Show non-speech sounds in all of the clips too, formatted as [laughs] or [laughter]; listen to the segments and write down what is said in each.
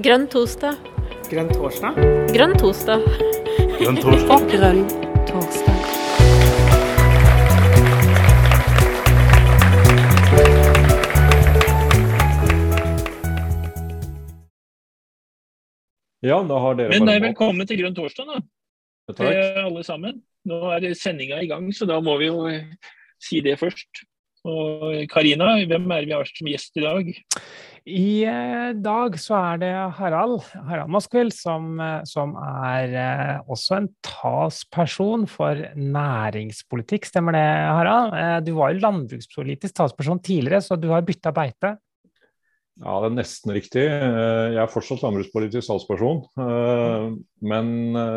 Grønn torsdag. Grønn torsdag? Grønn torsdag. Grønn torsdag. Grønn torsdag. Ja, da har dere Men eh, velkommen til Grønn torsdag, da. Til Takk. alle sammen. Nå er sendinga i gang, så da må vi jo si det først. Og Karina, hvem er det vi har som gjest i dag? I eh, dag så er det Harald, Harald Moskvild som, eh, som er eh, også en talsperson for næringspolitikk. Stemmer det, Harald? Eh, du var jo landbrukspolitisk talsperson tidligere, så du har bytta beite. Ja, det er nesten riktig. Jeg er fortsatt landbrukspolitisk salgsperson. eh, Men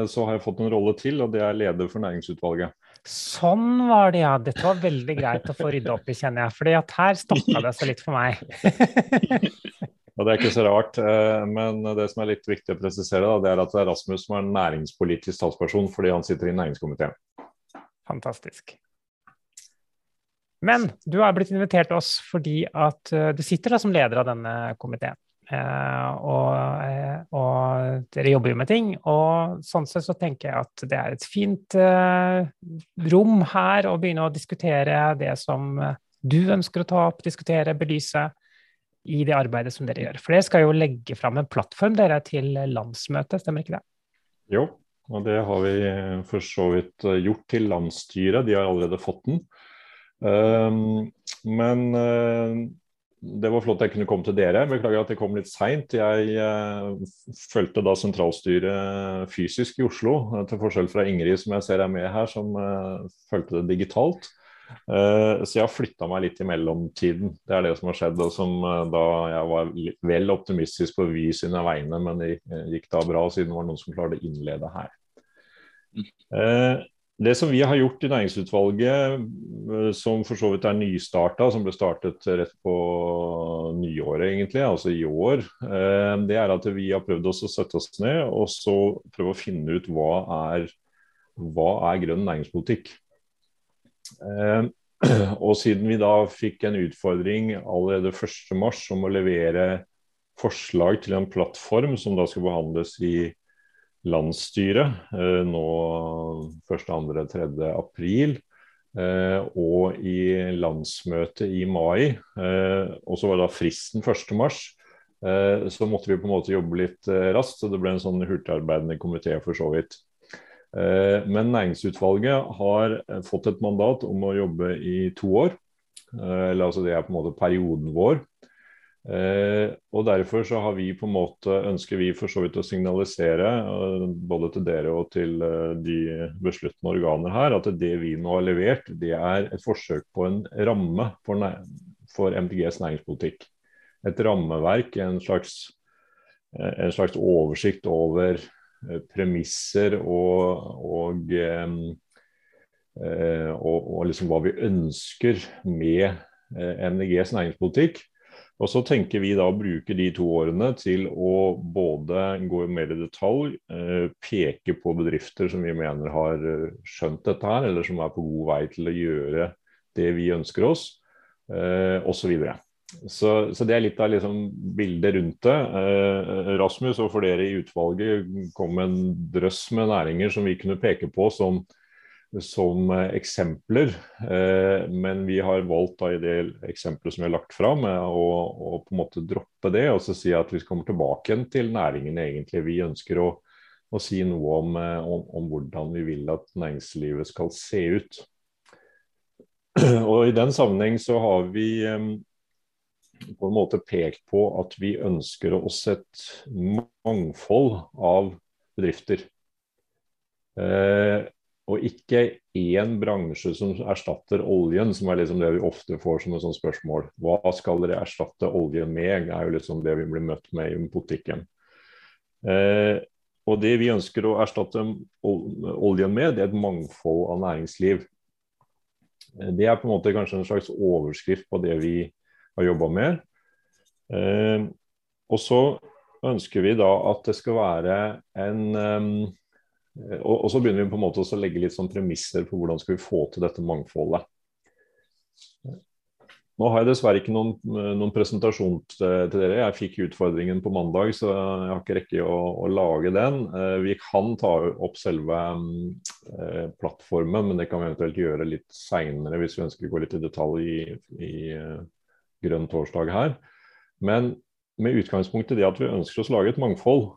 så har jeg fått en rolle til, og det er leder for næringsutvalget. Sånn var det, ja. Dette var veldig greit å få rydda opp i, kjenner jeg. fordi at her stoppa det seg litt for meg. [laughs] Og det er ikke så rart, eh, men det som er litt viktig å presisere, da, det er at det er Rasmus som er næringspolitisk talsperson fordi han sitter i næringskomiteen. Fantastisk. Men du har blitt invitert til oss fordi at eh, du sitter da som leder av denne komiteen. Eh, og, eh, og dere jobber jo med ting, og sånn sett så tenker jeg at det er et fint eh, rom her å begynne å diskutere det som du ønsker å ta opp, diskutere, belyse i det arbeidet som dere gjør. For dere skal jo legge fram en plattform dere til landsmøtet, stemmer ikke det? Jo, og det har vi for så vidt gjort til landsstyret. De har allerede fått den. Men det var flott jeg kunne komme til dere. Beklager at jeg kom litt seint. Jeg uh, fulgte da sentralstyret fysisk i Oslo, uh, til forskjell fra Ingrid som jeg ser er med her, som uh, fulgte det digitalt. Uh, så jeg har flytta meg litt i mellomtiden. Det er det som har skjedd. Og som uh, da jeg var vel optimistisk på Vy sine vegne, men det gikk da bra siden det var noen som klarte å innlede her. Uh, det som vi har gjort i næringsutvalget, eh, som for så vidt er nystarta, som ble startet rett på nyåret egentlig, altså i år, eh, det er at vi har prøvd å sette oss ned og så prøve å finne ut hva er, hva er grønn næringspolitikk. Eh, [clears throat] Og siden vi da fikk en utfordring allerede 1.3 om å levere forslag til en plattform som da skal behandles i landsstyret eh, nå 1., 2., 3. april. Eh, og i landsmøtet i mai. Eh, og så var da fristen 1. mars. Så måtte vi på en måte jobbe litt raskt, så det ble en sånn hurtigarbeidende komité for så vidt. Men næringsutvalget har fått et mandat om å jobbe i to år. Eller altså det er på en måte perioden vår. Eh, og Derfor så har vi på en måte, ønsker vi for så vidt å signalisere eh, både til dere og til eh, de besluttende organer her, at det vi nå har levert, det er et forsøk på en ramme for, for MDGs næringspolitikk. Et rammeverk, en slags, en slags oversikt over premisser og, og, og, og liksom hva vi ønsker med MDGs næringspolitikk. Og så tenker vi da å bruke de to årene til å både gå mer i detalj, eh, peke på bedrifter som vi mener har eh, skjønt dette her, eller som er på god vei til å gjøre det vi ønsker oss, eh, osv. Så, så det er litt av liksom bildet rundt det. Eh, Rasmus og for dere i utvalget kom en drøss med næringer som vi kunne peke på som som eksempler, eh, men vi har valgt da i det eksempelet som vi har lagt fram, eh, å, å på en måte droppe det og så si at vi kommer tilbake til næringen egentlig. Vi ønsker å, å si noe om, eh, om, om hvordan vi vil at næringslivet skal se ut. [clears throat] Og I den sammenheng så har vi på en måte pekt på at vi ønsker oss et mangfold av bedrifter. Eh, og ikke én bransje som erstatter oljen, som er liksom det vi ofte får som et sånt spørsmål. Hva skal dere erstatte oljen med, er jo liksom det vi blir møtt med i politikken. Eh, og det vi ønsker å erstatte oljen med, det er et mangfold av næringsliv. Eh, Det er på en måte kanskje en slags overskrift på det vi har jobba med. Eh, og så ønsker vi da at det skal være en eh, og, og så begynner vi på en måte å legge litt sånn premisser for hvordan skal vi få til dette mangfoldet. nå har jeg dessverre ikke noen, noen presentasjon til, dere. Jeg fikk utfordringen på mandag, så jeg har ikke rekke å, å lage den. Eh, vi kan ta opp selve eh, plattformen, men det kan vi eventuelt gjøre litt seinere hvis vi ønsker å gå litt i detalj i, i Grønn torsdag her. Men med utgangspunkt i det at vi ønsker oss å lage et mangfold,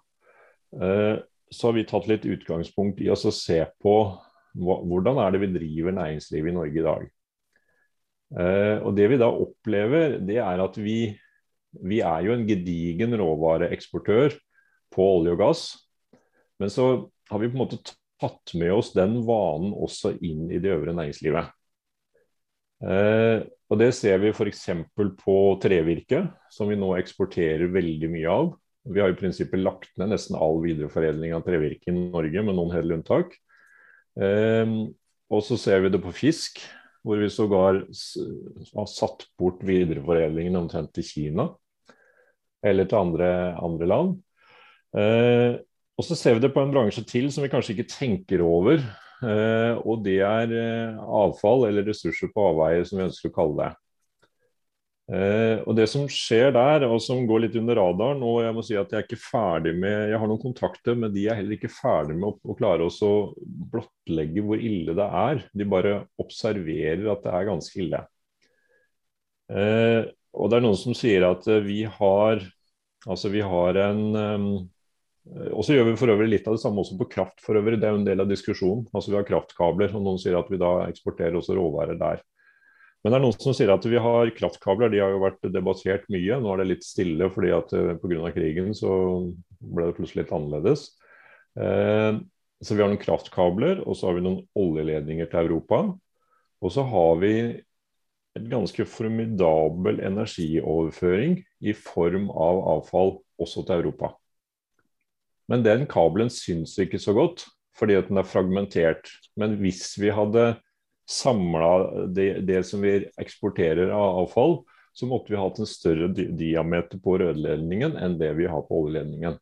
så har vi tatt litt utgangspunkt i å se på hvordan er det vi driver næringslivet i Norge i dag. Uh, og Det vi da opplever, det er at vi, vi er jo en gedigen råvareeksportør på olje og gass. Men så har vi på en måte tatt med oss den vanen også inn i det øvre næringslivet. Uh, og Det ser vi f.eks. på trevirke, som vi nå eksporterer veldig mye av. Vi har i prinsippet lagt ned nesten all videreforedling av trevirke i Norge, med noen hele unntak. Uh, og så ser vi det på fisk hvor vi sågar har satt bort videreforedlingen omtrent til Kina eller til andre, andre land. Eh, og så ser vi det på en bransje til som vi kanskje ikke tenker over. Uh, og det er uh, avfall eller ressurser på avveie, som vi ønsker å kalle det. Eh, og Det som skjer der, og som går litt under radaren og Jeg må si at jeg er ikke ferdig med, jeg har noen kontakter, men de er heller ikke ferdig med å, å klare å blottlegge hvor ille det er. De bare observerer at det er ganske ille. Eh, og det er noen som sier at eh, vi har altså vi har en um, og så gjør vi for øvrig litt av det samme også på kraft. for øvrig, Det er jo en del av diskusjonen. Altså Vi har kraftkabler, og noen sier at vi da eksporterer også råvarer der. Men det er noen som sier at vi har kraftkabler. De har jo vært debattert mye. Nå er det litt stille fordi at eh, pga. krigen så ble det plutselig litt annerledes. Eh, så vi har noen kraftkabler, og så har vi noen oljeledninger til Europa. Og så har vi et ganske formidabel energioverføring i form av avfall også til Europa. Men den kabelen syns ikke så godt, fordi at den er fragmentert. Men hvis vi hadde samla det, det, som vi eksporterer av avfall, så måtte vi hatt en større di diameter på rødledningen enn det vi har på oljeledningen.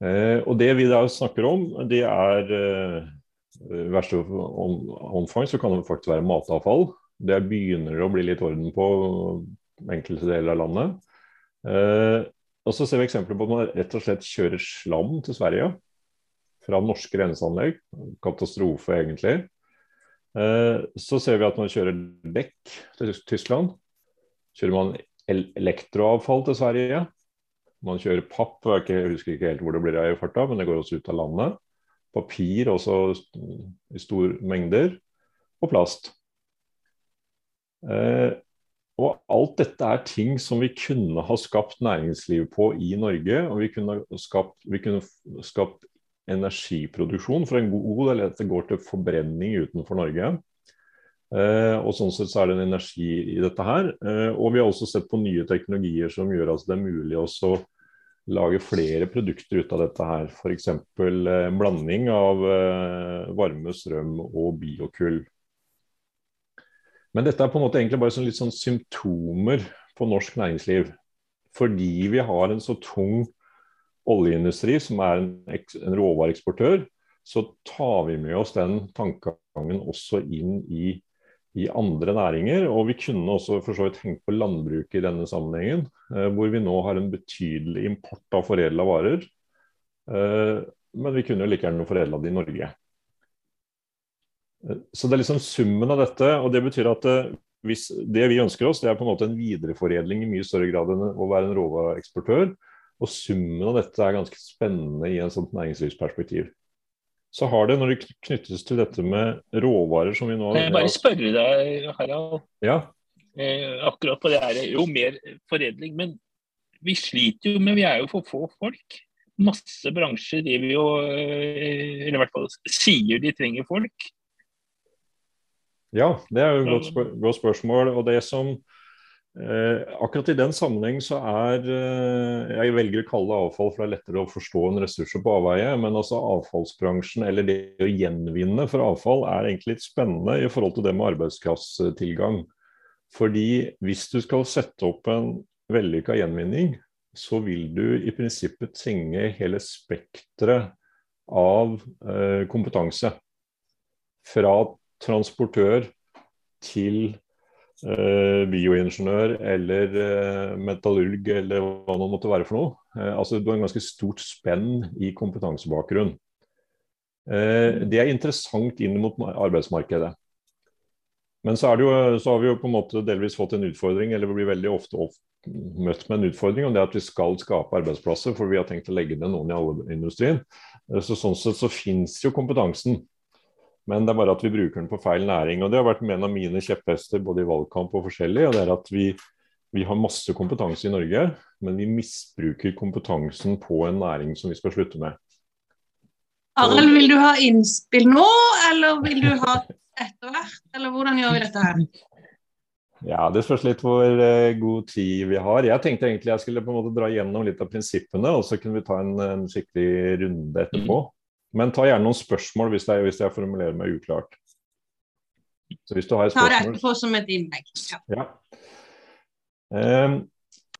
Eh, og Det vi da snakker om, det er eh, i verste omfang så kan det faktisk være matavfall. Det begynner det å bli litt orden på enkelte deler av landet. Eh, og så ser vi eksempler på at man rett og slett kjører slam til Sverige fra norske renseanlegg. Katastrofe, egentlig. Eh, så ser vi at man kjører dekk til Tyskland. Kjører man elektroavfall til Sverige. Man kjører papp, jeg husker ikke helt hvor det blir av i farta, men det går også ut av landet. Papir også i store mengder. Og plast. Eh, og alt dette er ting som vi kunne ha skapt næringsliv på i Norge. Og vi kunne skapt, vi kunne skapt energiproduksjon. For en god del av dette går til forbrenning utenfor Norge. Eh, og Sånn sett så er det en energi i dette her. Eh, og vi har også sett på nye teknologier som gjør at det er mulig å lage flere produkter ut av dette her. F.eks. Eh, blanding av eh, varme, strøm og biokull. Men dette er på en måte egentlig bare sånn litt sånn symptomer på norsk næringsliv. Fordi vi har en så tung oljeindustri, som er en, en råvareeksportør, så tar vi med oss den tankegangen også inn i, i, andre næringer. Og vi kunne også for så vidt hengt på landbruket i denne sammenhengen, eh, hvor vi nå har en betydelig import av foredla varer. Eh, men vi kunne jo like gjerne foredla det i Norge. Eh, så det er liksom summen av dette. og Det betyr at hvis det vi ønsker oss, det er på en måte en videreforedling i mye større grad enn å være en råvareeksportør. Og summen av dette er ganske spennende i en sånt næringslivsperspektiv. Så har det, når det knyttes til dette med råvarer som vi nå jeg bare spørre deg, Harald. Ja. Eh, akkurat på det her, jo mer foredling. Men vi sliter jo med Vi er jo for få folk. Masse bransjer driver jo eh, Eller i hvert fall sier de trenger folk. Ja, det er jo et godt, spør godt spørsmål. Og det som akkurat i den sammenheng så er eh, Jeg velger å kalle det avfall, for det er lettere å forstå en ressurser på avveie. Men altså avfallsbransjen, eller det å gjenvinne for avfall, er egentlig litt spennende i forhold til det med arbeidskrafttilgang. Fordi hvis du skal sette opp en vellykka gjenvinning, så vil du i prinsippet trenge hele spekteret av eh, kompetanse. Fra transportør til eh, bioingeniør eller eh, metallurg eller hva det måtte være for noe. Eh, altså Du har en ganske stort spenn i kompetansebakgrunn. Eh, det er interessant inn mot arbeidsmarkedet. Men så, jo, så, har vi jo på en måte delvis fått en utfordring, eller vi blir veldig ofte møtt med en utfordring, og det at vi skal skape arbeidsplasser, for vi har tenkt å legge ned noen i alle industrien. så sånn sett så finnes jo kompetansen. Men det er bare at vi bruker den på feil næring. og Det har vært en av mine kjepphester både i valgkamp og forskjellig. og det er at vi, vi har masse kompetanse i Norge, men vi misbruker kompetansen på en næring som vi skal slutte med. Arild, vil du ha innspill nå, eller vil du ha etter hvert? Eller hvordan gjør vi dette her? Ja, Det spørs litt hvor uh, god tid vi har. Jeg tenkte egentlig jeg skulle på en måte dra gjennom litt av prinsippene, og så kunne vi ta en, en skikkelig runde etterpå. Men ta gjerne noen spørsmål hvis jeg, hvis jeg formulerer meg uklart. Så hvis du har spørsmål... Ta det etterpå som et innlegg. Ja. ja. Um,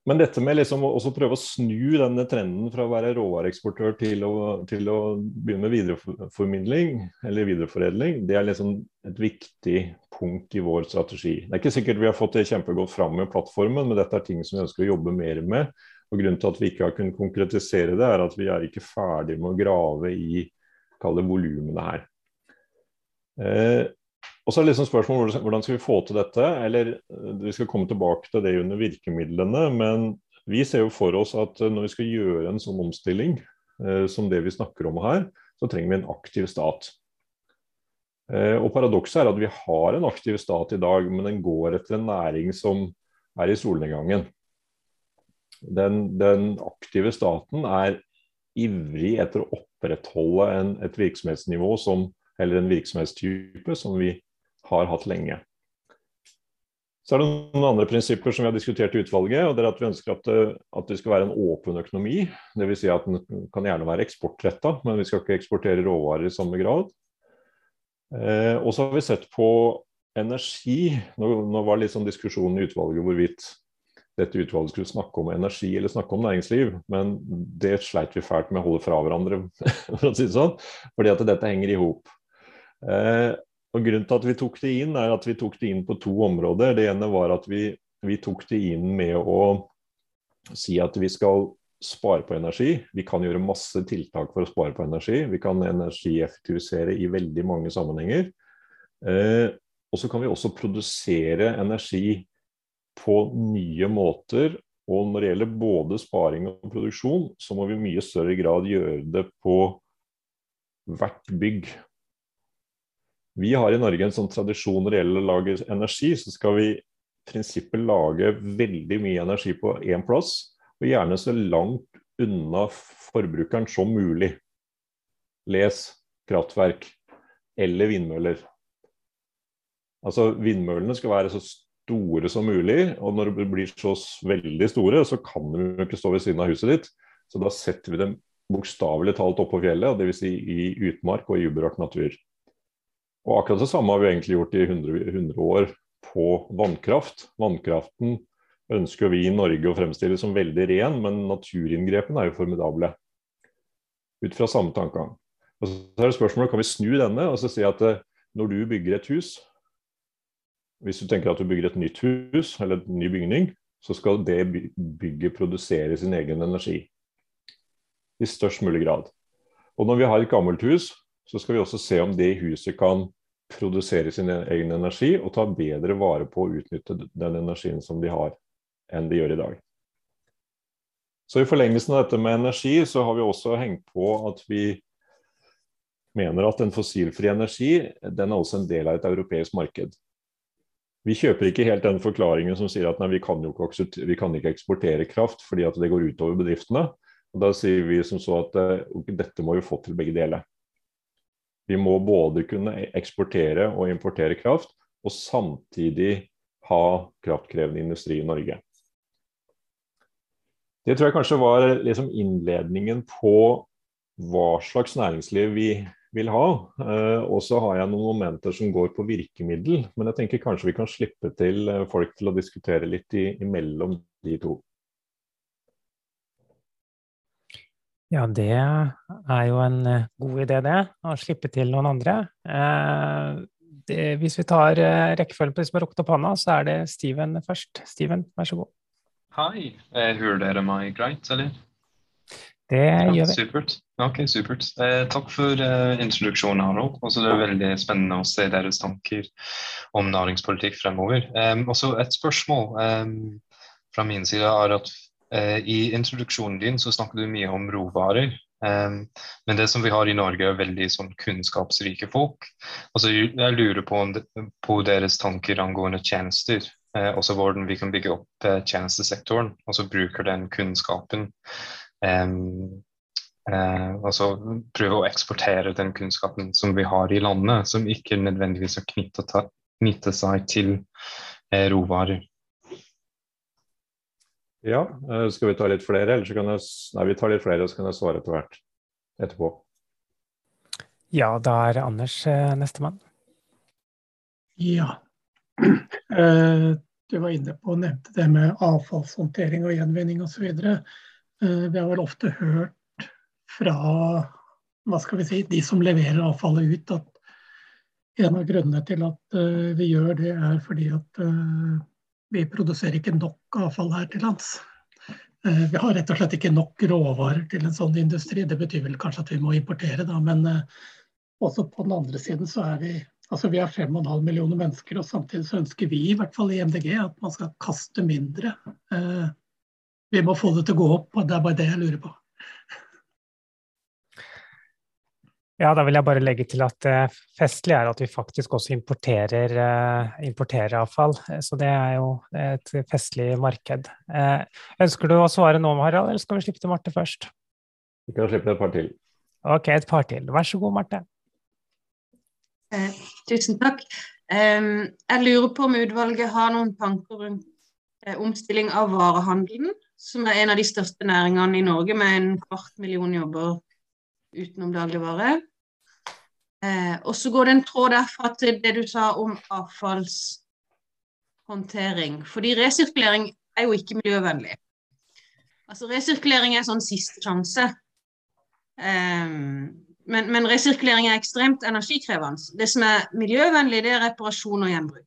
men dette med liksom å prøve å snu denne trenden fra å være råvareeksportør til til å begynne med videreformidling eller videreforedling, det er liksom et viktig punkt i vår strategi. Det er ikke sikkert vi har fått det kjempegodt fram med plattformen, men dette er ting som vi ønsker å jobbe mer med. Og Grunnen til at vi ikke har kunnet konkretisere det, er at vi er ikke ferdig med å grave i kalle volumene her. Eh, og så er det liksom spørsmålet hvordan skal vi få til dette? Eller eh, vi skal komme tilbake til det under virkemidlene. Men vi ser jo for oss at eh, når vi skal gjøre en sånn omstilling eh, som det vi snakker om her, så trenger vi en aktiv stat. Eh, og Paradokset er at vi har en aktiv stat i dag, men den går etter en næring som er i solnedgangen. Den, den aktive staten er ivrig etter å opprettholde en, et virksomhetsnivå som, eller en virksomhetstype som vi har hatt lenge. Så er det noen andre prinsipper som vi har diskutert i utvalget. og det er at Vi ønsker at det, at det skal være en åpen økonomi. Dvs. Si at den kan gjerne være eksportretta, men vi skal ikke eksportere råvarer i samme grad. Eh, og så har vi sett på energi. Nå, nå var det litt sånn diskusjon i utvalget hvorvidt dette utvalget skulle snakke om energi eller snakke om næringsliv, men det sleit vi fælt med å holde fra hverandre, [laughs] for å si det sånn, fordi at dette henger i hop. Eh, og Grunnen til at vi tok det inn, er at vi tok det inn på to områder. Det ene var at vi, vi tok det inn med å si at vi skal spare på energi. Vi kan gjøre masse tiltak for å spare på energi. Vi kan energieffektivisere i veldig mange sammenhenger. Eh, og så kan vi også produsere energi på nye måter. Og når det gjelder både sparing og produksjon, så må vi i mye større grad gjøre det på hvert bygg. Vi har i Norge en sånn tradisjon når det gjelder å lage energi, så skal vi i prinsippet lage veldig mye energi på én plass, og gjerne så langt unna forbrukeren som mulig. Les kraftverk eller vindmøller. Altså Vindmøllene skal være så store som mulig. Og når de blir så veldig store, så kan de jo ikke stå ved siden av huset ditt. Så da setter vi dem bokstavelig talt oppå fjellet, dvs. Si i utmark og i uberørt natur. Og akkurat det samme har vi egentlig gjort i 100, 100 år på vannkraft. Vannkraften ønsker vi i Norge å fremstille som veldig ren, men naturinngrepene er jo formidable. Ut fra samme tankegang. Og så er det spørsmålet, Kan vi snu denne og så si at eh, når du bygger et hus, hvis du tenker at du bygger et nytt hus eller en ny bygning, så skal det bygget produsere sin egen energi. I størst mulig grad. Og når vi har et gammelt hus, så skal vi også se om det huset kan produsere sin egen energi og ta bedre vare på å utnytte den energien som de har, enn de gjør i dag. Så I forlengelsen av dette med energi, så har vi også hengt på at vi mener at en fossilfri energi den er også en del av et europeisk marked. Vi kjøper ikke helt den forklaringen som sier at nei, vi kan ikke, vi kan ikke eksportere kraft fordi at det går utover bedriftene. Og Da sier vi som så at okay, dette må vi få til begge deler. Vi må både kunne eksportere og importere kraft, og samtidig ha kraftkrevende industri i Norge. Det tror jeg kanskje var liksom innledningen på hva slags næringsliv vi vil ha. Eh, og så har jeg noen momenter som går på virkemiddel. Men jeg tenker kanskje vi kan slippe til eh, folk til å diskutere litt i, imellom de to. Ja, det er jo en eh, god idé, det. Å slippe til noen andre. det, hvis vi tar rekkefølgen på de som har rukket opp hånda, så er det Steven først. Steven, vær så god. Hei. Hører dere meg greit, eller? Det ja, gjør vi. Supert. Ok, supert. Eh, takk for eh, introduksjonen, Harald. Også det er veldig spennende å se deres tanker om næringspolitikk fremover. Um, også et spørsmål um, fra min side er at uh, i introduksjonen din så snakker du mye om råvarer. Um, men det som vi har i Norge, er veldig sånn kunnskapsrike folk. Altså, jeg lurer på, på deres tanker angående tjenester. Uh, også hvordan vi kan bygge opp uh, tjenestesektoren, og så bruker den kunnskapen Uh, altså prøve å eksportere den kunnskapen som vi har i landet, som ikke nødvendigvis har knyttet seg til eh, råvarer. Ja, uh, skal vi ta litt flere, eller så kan jeg Nei, vi tar litt flere, så kan jeg svare etter hvert etterpå. Ja, da er Anders nestemann. Ja. [clears throat] Du var inne på og nevnte det med avfallshåndtering og gjenvinning osv. Eh, vi har vel ofte hørt fra hva skal vi si, de som leverer avfallet ut, at en av grunnene til at eh, vi gjør det, er fordi at eh, vi produserer ikke nok avfall her til lands. Vi har rett og slett ikke nok råvarer til en sånn industri. Det betyr vel kanskje at vi må importere, da. Men også på den andre siden så er vi Altså Vi har 5,5 millioner mennesker, og samtidig så ønsker vi i hvert fall i MDG at man skal kaste mindre. Vi må få det til å gå opp, og det er bare det jeg lurer på. Ja, da vil jeg bare legge til at det festlige er at vi faktisk også importerer, eh, importerer, avfall. Så det er jo et festlig marked. Eh, ønsker du å svare nå, Harald, eller skal vi slippe til Marte først? Vi kan slippe et par til. Ok, et par til. Vær så god, Marte. Eh, tusen takk. Jeg lurer på om utvalget har noen tanker rundt eh, omstilling av varehandelen som er en av de største næringene i Norge, med en kvart million jobber utenom dagligvare. Eh, og så går det en tråd derfra til det du sa om avfallshåndtering. Fordi resirkulering er jo ikke miljøvennlig. Altså Resirkulering er sånn siste sjanse. Eh, men, men, resirkulering er ekstremt energikrevende. Det som er miljøvennlig, det er reparasjon og gjenbruk.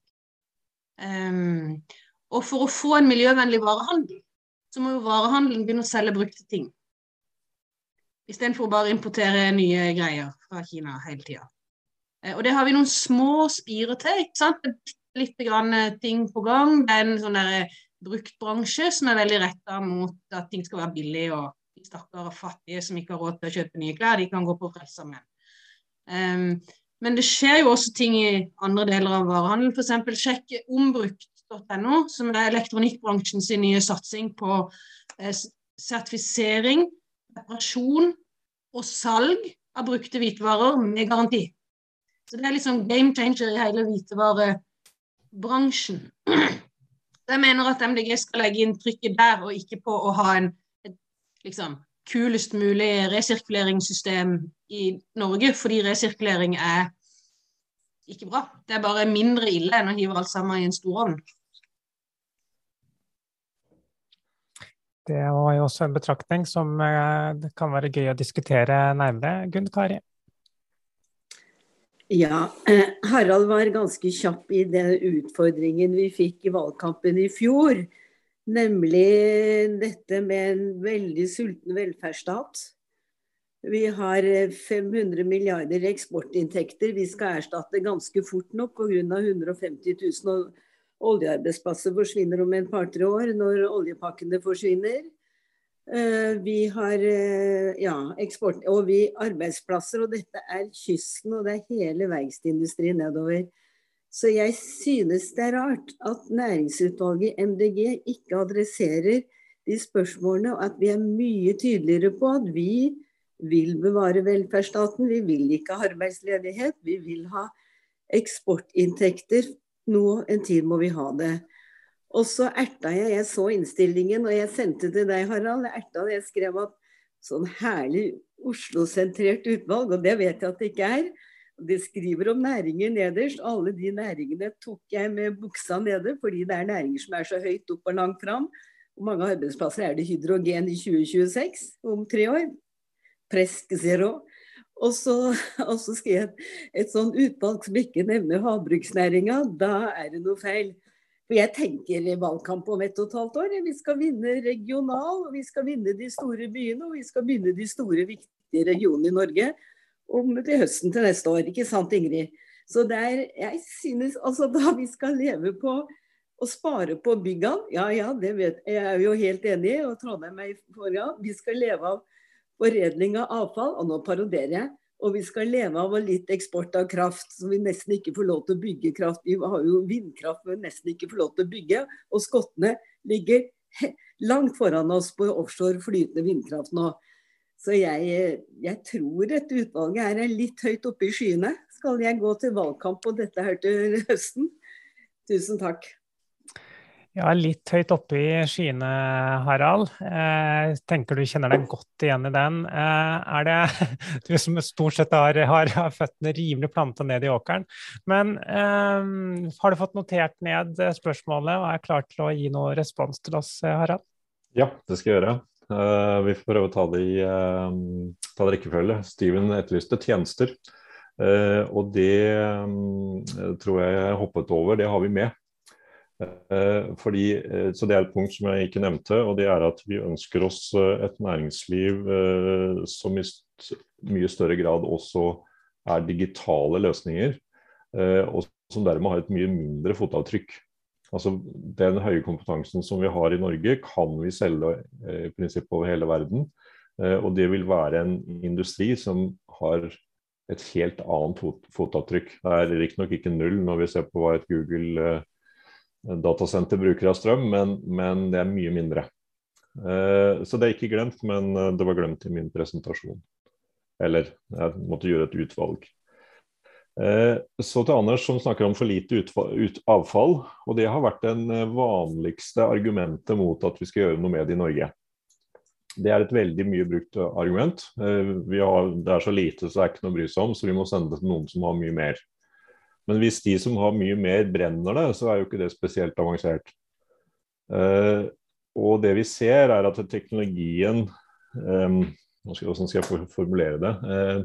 Um, og for å få en miljøvennlig varehandel, så må jo varehandelen begynne å selge brukte ting. Istedenfor bare å importere nye greier fra Kina hele tida. Eh, og det har vi noen små spirer til. ikke sant? Litt grann eh, ting på gang. Det er en sånn eh, bruktbransje som er veldig retta mot at ting skal være billig, og de stakkare fattige som ikke har råd til å kjøpe nye klær, de kan gå på Frelsesarmeen. Um, men det skjer jo også ting i andre deler av varehandelen. F.eks. sjekke ombrukt Norsk.no, som er elektronikkbransjen sin nye satsing på eh, sertifisering, reparasjon og salg av brukte hvitevarer med garanti. Så det er liksom game changer i hele hvitevarebransjen. Jeg mener at MDG skal legge inn trykket der, og ikke på å ha en et, liksom, kulest mulig resirkuleringssystem i Norge, fordi resirkulering er ikke bra. Det er bare mindre ille enn å hive alt sammen i en storovn. Det var jo også en betraktning som eh, det kan være gøy å diskutere nærmere. Gunn Kari? Ja, eh, Harald var ganske kjapp i den utfordringen vi fikk i valgkampen i fjor. Nemlig dette med en veldig sulten velferdsstat. Vi har 500 eh, milliarder eksportinntekter vi skal erstatte ganske fort nok pga. 150 000 oljearbeidsplasser forsvinner om en par-tre år, når oljepakkene forsvinner. Eh, vi har eh, ja, eksport og vi arbeidsplasser, og dette er kysten og det er hele verkstedindustrien nedover. Så jeg synes det er rart at næringsutvalget i MDG ikke adresserer de spørsmålene, og at vi er mye tydeligere på at vi vil bevare velferdsstaten. Vi vil ikke ha arbeidsledighet. Vi vil ha eksportinntekter nå en tid må vi ha det. Og så erta jeg, jeg så innstillingen og jeg sendte til deg, Harald. Jeg erta det, jeg skrev at sånn herlig Oslo-sentrert utvalg, og det vet jeg at det ikke er. De skriver om næringer nederst. Alle de næringene tok jeg med buksa nede, fordi det er næringer som er så høyt opp og langt fram. Hvor mange arbeidsplasser er det hydrogen i 2026, om tre år? Presk zero. Og så, [laughs] og så skal jeg et, sånn utvalg som ikke nevner havbruksnæringa, da er det noe feil. For jeg tenker valgkamp om ett og et halvt år. Vi skal vinne regional, vi skal vinne de store byene, og vi skal vinne de store, viktige regionene i Norge om til høsten til neste år. Ikke sant, Ingrid? Så det er, jeg synes, altså Da vi skal leve på å spare på byggene, ja ja, det vet jeg er jo helt enig i, og Trondheim er i forgang. Vi skal leve av foredling av avfall, og nå paroderer jeg. Og vi skal leve av litt eksport av kraft, som vi nesten ikke får lov til å bygge kraft. Vi har jo vindkraft, men nesten ikke får lov til å bygge. Og skottene ligger langt foran oss på offshore flytende vindkraft nå. Så jeg, jeg tror dette utvalget er litt høyt oppe i skyene. Skal jeg gå til valgkamp på dette her til høsten? Tusen takk. Ja, litt høyt oppe i skyene, Harald. Eh, tenker du kjenner deg godt igjen i den. Eh, er det [laughs] du som stort sett har, har, har føttene rimelig planta ned i åkeren. Men eh, har du fått notert ned spørsmålet og er klar til å gi noe respons til oss, Harald? Ja, det skal jeg gjøre. Uh, vi får prøve å ta det i uh, rekkefølge. Steven etterlyste tjenester. Uh, og det um, tror jeg jeg hoppet over. Det har vi med. Eh, fordi, eh, så Det er et punkt som jeg ikke nevnte, og det er at vi ønsker oss eh, et næringsliv som i mye større grad også er digitale løsninger, og som dermed har et mye mindre fotavtrykk. Altså Den høye kompetansen som vi har i Norge, kan vi selge i prinsippet over hele verden. Og det vil være en industri som har et helt annet fotavtrykk. Det er riktignok ikke null når vi ser på hva et Google datasenter bruker av strøm, men, men, det er mye mindre. Eh, så det er ikke glemt, men eh, det var glemt i min presentasjon. Eller jeg måtte gjøre et utvalg. Eh, så til Anders som snakker om for lite avfall. Og det har vært den vanligste argumentet mot at vi skal gjøre noe med det i Norge. Det er et veldig mye brukt argument. Har, det er så lite så det er ikke noe å bry seg om, så vi må sende det til noen som har mye mer. Men hvis de som har mye mer, brenner det, så er jo ikke det spesielt avansert. Uh, og det vi ser, er at teknologien um, Hvordan skal jeg formulere det? Uh,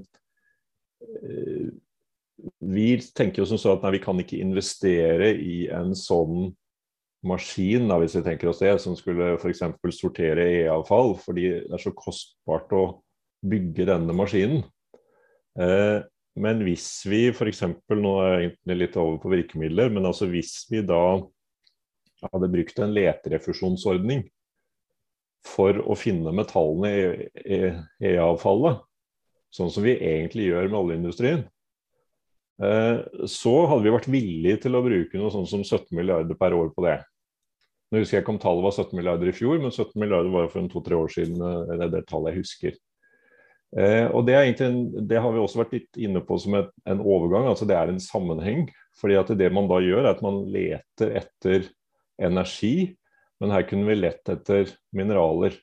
vi tenker jo som så at nei, vi kan ikke investere i en sånn maskin, da, hvis vi tenker oss det, som skulle f.eks. sortere e-avfall, fordi det er så kostbart å bygge denne maskinen. Uh, men hvis vi f.eks. Nå er jeg litt over på virkemidler, men altså hvis vi da hadde brukt en leterefusjonsordning for å finne metallene i E-avfallet, sånn som vi egentlig gjør med oljeindustrien, eh, så hadde vi vært villige til å bruke noe sånn som 17 milliarder per år på det. Nå husker jeg ikke om tallet var 17 milliarder i fjor, men 17 milliarder var for en to-tre år siden. Eh, det er det tallet jeg husker. Eh, og det, en, det, har vi også vært litt inne på som et, en overgang. altså Det er en sammenheng. fordi at Det man da gjør, er at man leter etter energi, men her kunne vi lett etter mineraler.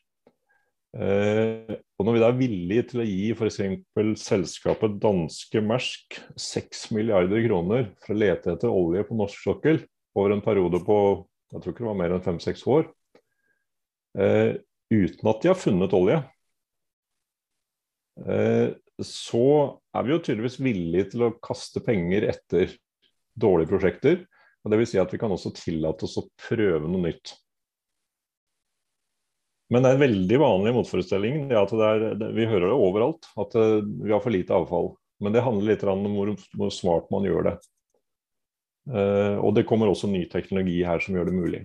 Eh, og Når vi da er villige til å gi f.eks. selskapet danske Mersk 6 milliarder kroner for å lete etter olje på norsk sokkel over en periode på jeg tror ikke det var mer enn fem-seks år, eh, uten at de har funnet olje, så er vi jo tydeligvis villige til å kaste penger etter dårlige prosjekter. og Dvs. Si at vi kan også tillate oss å prøve noe nytt. Men det er en veldig vanlig motforestilling. Det at det er, vi hører det overalt, at eh, vi har for lite avfall. Men det handler litt om hvor, hvor smart man gjør det. Uh, og det kommer også ny teknologi her som gjør det mulig.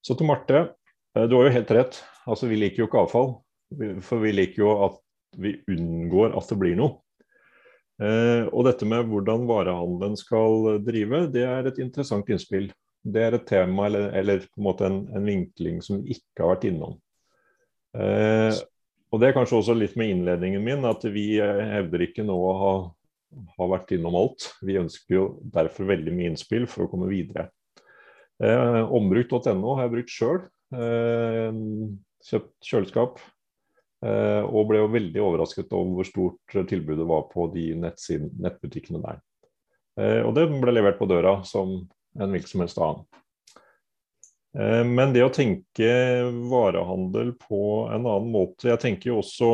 Så til Marte. Du har jo helt rett. Altså, vi liker jo ikke avfall. For vi liker jo at vi unngår at det blir noe. Eh, og dette med hvordan varehandelen skal drive, det er et interessant innspill. Det er et tema eller, eller på en måte en, en, vinkling som vi ikke har vært innom. Eh, og det er kanskje også litt med innledningen min, at vi hevder ikke nå å ha, ha vært innom alt. Vi ønsker jo derfor veldig mye innspill for å komme videre. Eh, Ombrukt.no har jeg brukt sjøl. Eh, kjøpt kjøleskap, Eh, og ble jo veldig overrasket over hvor stort tilbudet var på de nettbutikkene der. Eh, og det ble levert på døra som en hvilken som helst annen. Eh, men det å tenke varehandel på en annen måte Jeg tenker jo også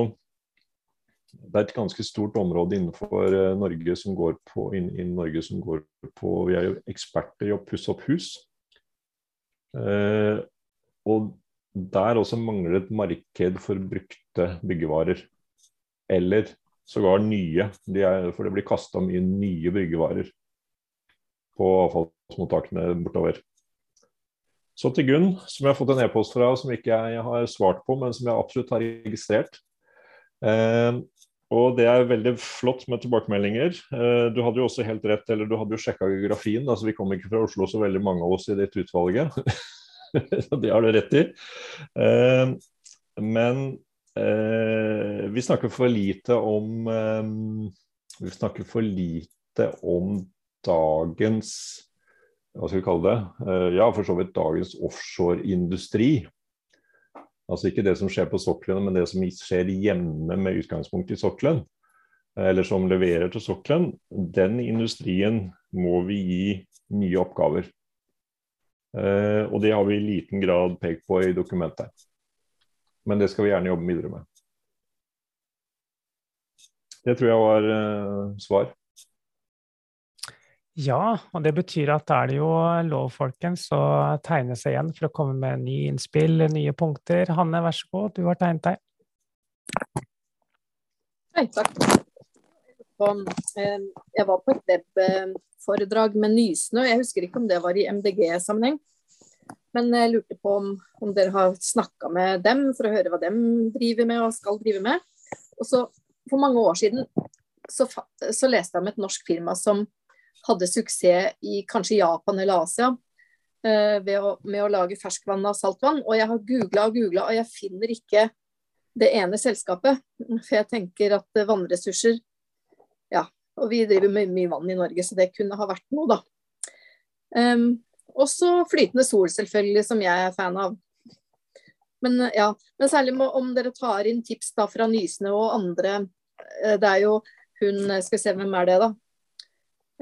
det er et ganske stort område innenfor Norge som går på, inn, inn Norge som går på Vi er jo eksperter i å pusse opp hus. Eh, og der også mangler et marked for brukte byggevarer. Eller sågar nye, de er, for det blir kasta mye nye byggevarer på avfallsmottakene bortover. Så til Gunn, som jeg har fått en e-post fra som ikke jeg har svart på, men som jeg absolutt har registrert. Eh, og det er veldig flott med tilbakemeldinger. Eh, du hadde jo også helt rett, eller du hadde jo sjekka geografien. altså Vi kom ikke fra Oslo så veldig mange av oss i ditt utvalget. [laughs] [laughs] det har du rett i. Eh, men eh, vi snakker for lite om eh, Vi snakker for lite om dagens hva skal vi kalle det, ja, for så vidt dagens offshoreindustri. Altså ikke det som skjer på sokkelen, men det som skjer hjemme med utgangspunkt i sokkelen. Eller som leverer til sokkelen. Den industrien må vi gi nye oppgaver. Eh, og det har vi i liten grad pekt på i dokumentet. Men det skal vi gjerne jobbe videre med. Det tror jeg var uh, svar. Ja, og det betyr at da er det jo lov, folkens, å tegne seg igjen for å komme med nye innspill, nye punkter. Hanne, vær så god, du har tegnet deg. Hei, takk. Eh, jeg var på et webforedrag med Nysnø. Jeg husker ikke om det var i MDG-sammenheng. Men jeg lurte på om, om dere har snakka med dem for å høre hva dem driver med og skal drive med. Og så For mange år siden så, så leste jeg om et norsk firma som hadde suksess i kanskje Japan eller Asia eh, å, med å lage ferskvann av saltvann. Og jeg har googla og googla, og jeg finner ikke det ene selskapet. For jeg tenker at vannressurser Ja, og vi driver med mye vann i Norge, så det kunne ha vært noe, da. Um, og så flytende sol, selvfølgelig, som jeg er fan av. Men, ja, men særlig om dere tar inn tips da fra Nysnø og andre. Eh, det er jo hun Skal vi se, hvem er det, da?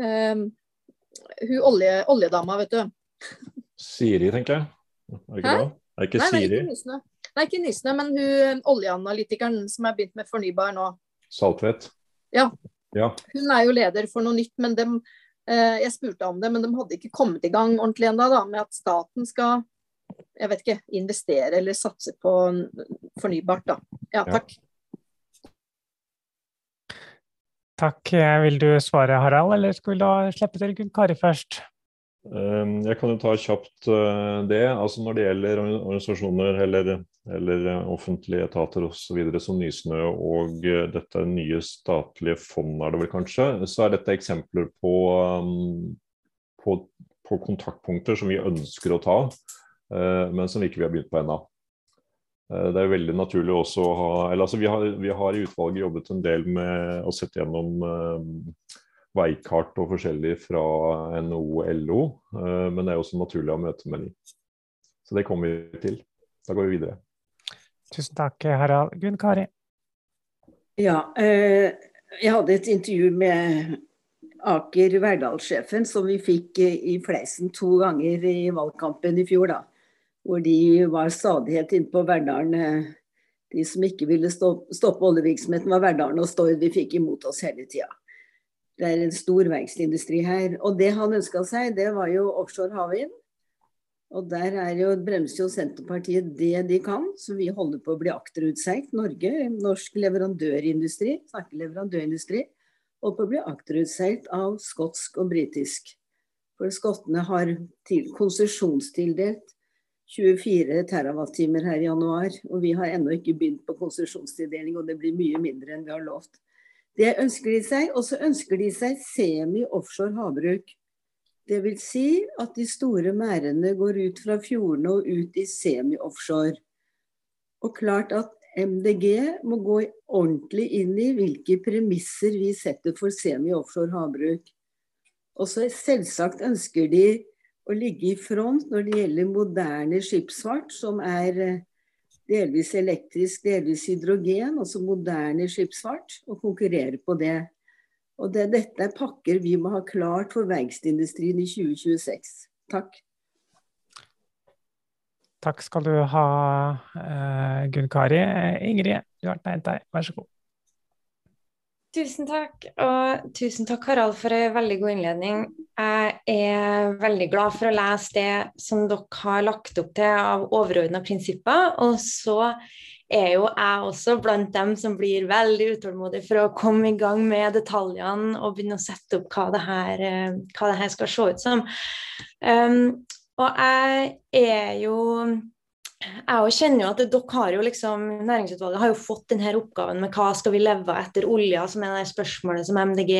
Um, hun olje, oljedama, vet du. Siri, tenker jeg. Er det ikke Hæ? det? Er ikke nei, Siri? Nei, ikke Nysnø. Nei, ikke Nysnø, men hun oljeanalytikeren som har begynt med fornybar nå. Saltvedt? Ja. Ja. Hun er jo leder for noe nytt, men dem, eh, jeg spurte om det, men de hadde ikke kommet i gang ordentlig ennå med at staten skal jeg vet ikke, investere eller satse på fornybart. da. Ja, takk. Ja. Takk. Vil du svare, Harald, eller skulle du slippe til Gunn Kari først? Ehm, jeg kan jo ta kjapt eh, det. altså Når det gjelder organisasjoner eller, eller offentlige etater osv. som Nysnø og eh, dette nye statlige fondet, er det vel kanskje, så er dette eksempler på, um, på, på kontaktpunkter som vi ønsker å ta, eh, men som vi ikke har begynt på ennå. Eh, det er veldig naturlig også å ha eller altså vi har, vi har, i utvalget jobbet en del med å sette gjennom uh, veikart og forskjellig fra NHO og LO, uh, men det er også naturlig å møte med dem. Så det kommer vi til. Da går vi videre. Tusen takk, Harald. Gunn Kari? Ja, uh, jeg hadde et intervju med Aker Verdal-sjefen som vi fikk i fleisen to ganger i valgkampen i fjor. da hvor de var stadighet inne på Verdalen. Eh, de som ikke ville stoppe oljevirksomheten, var Verdalen og Stord vi fikk imot oss hele tida. Det er en stor verkstedindustri her. Og det han ønska seg, det var jo offshore havvind. Og der er jo, bremser jo Senterpartiet det de kan, så vi holder på å bli akterutseilt. Norge, norsk leverandørindustri, snakker leverandørindustri, holder på å bli akterutseilt av skotsk og britisk. For skottene har konsesjonstildelt 24 TWh her i januar, og vi har ennå ikke begynt på konsesjonstildeling, og det blir mye mindre enn vi har lovt. Det ønsker de seg. Og så ønsker de seg semi-offshore havbruk. Vil si at de store merdene går ut fra fjordene og ut i semi-offshore. Og klart at MDG må gå ordentlig inn i hvilke premisser vi setter for semi-offshore havbruk. Og så selvsagt ønsker de å ligge i front når det gjelder moderne skipsfart, som er eh, delvis elektrisk, delvis hydrogen, altså moderne skipsfart, og konkurrere på det. Og det, Dette er pakker vi må ha klart for verkstedindustrien i 2026. Takk. Takk skal du ha, uh, Gunn Kari. Ingrid, du har tegnet deg, vær så god. Tusen takk, og tusen takk Harald for en veldig god innledning. Jeg er veldig glad for å lese det som dere har lagt opp til av overordna prinsipper. Og så er jo jeg også blant dem som blir veldig utålmodig for å komme i gang med detaljene og begynne å sette opp hva det her, eh, hva det her skal se ut som. Um, og jeg er jo jeg kjenner jo at dere har jo liksom, Næringsutvalget har jo fått denne oppgaven med hva skal vi leve etter olja, som er det spørsmålet som MDG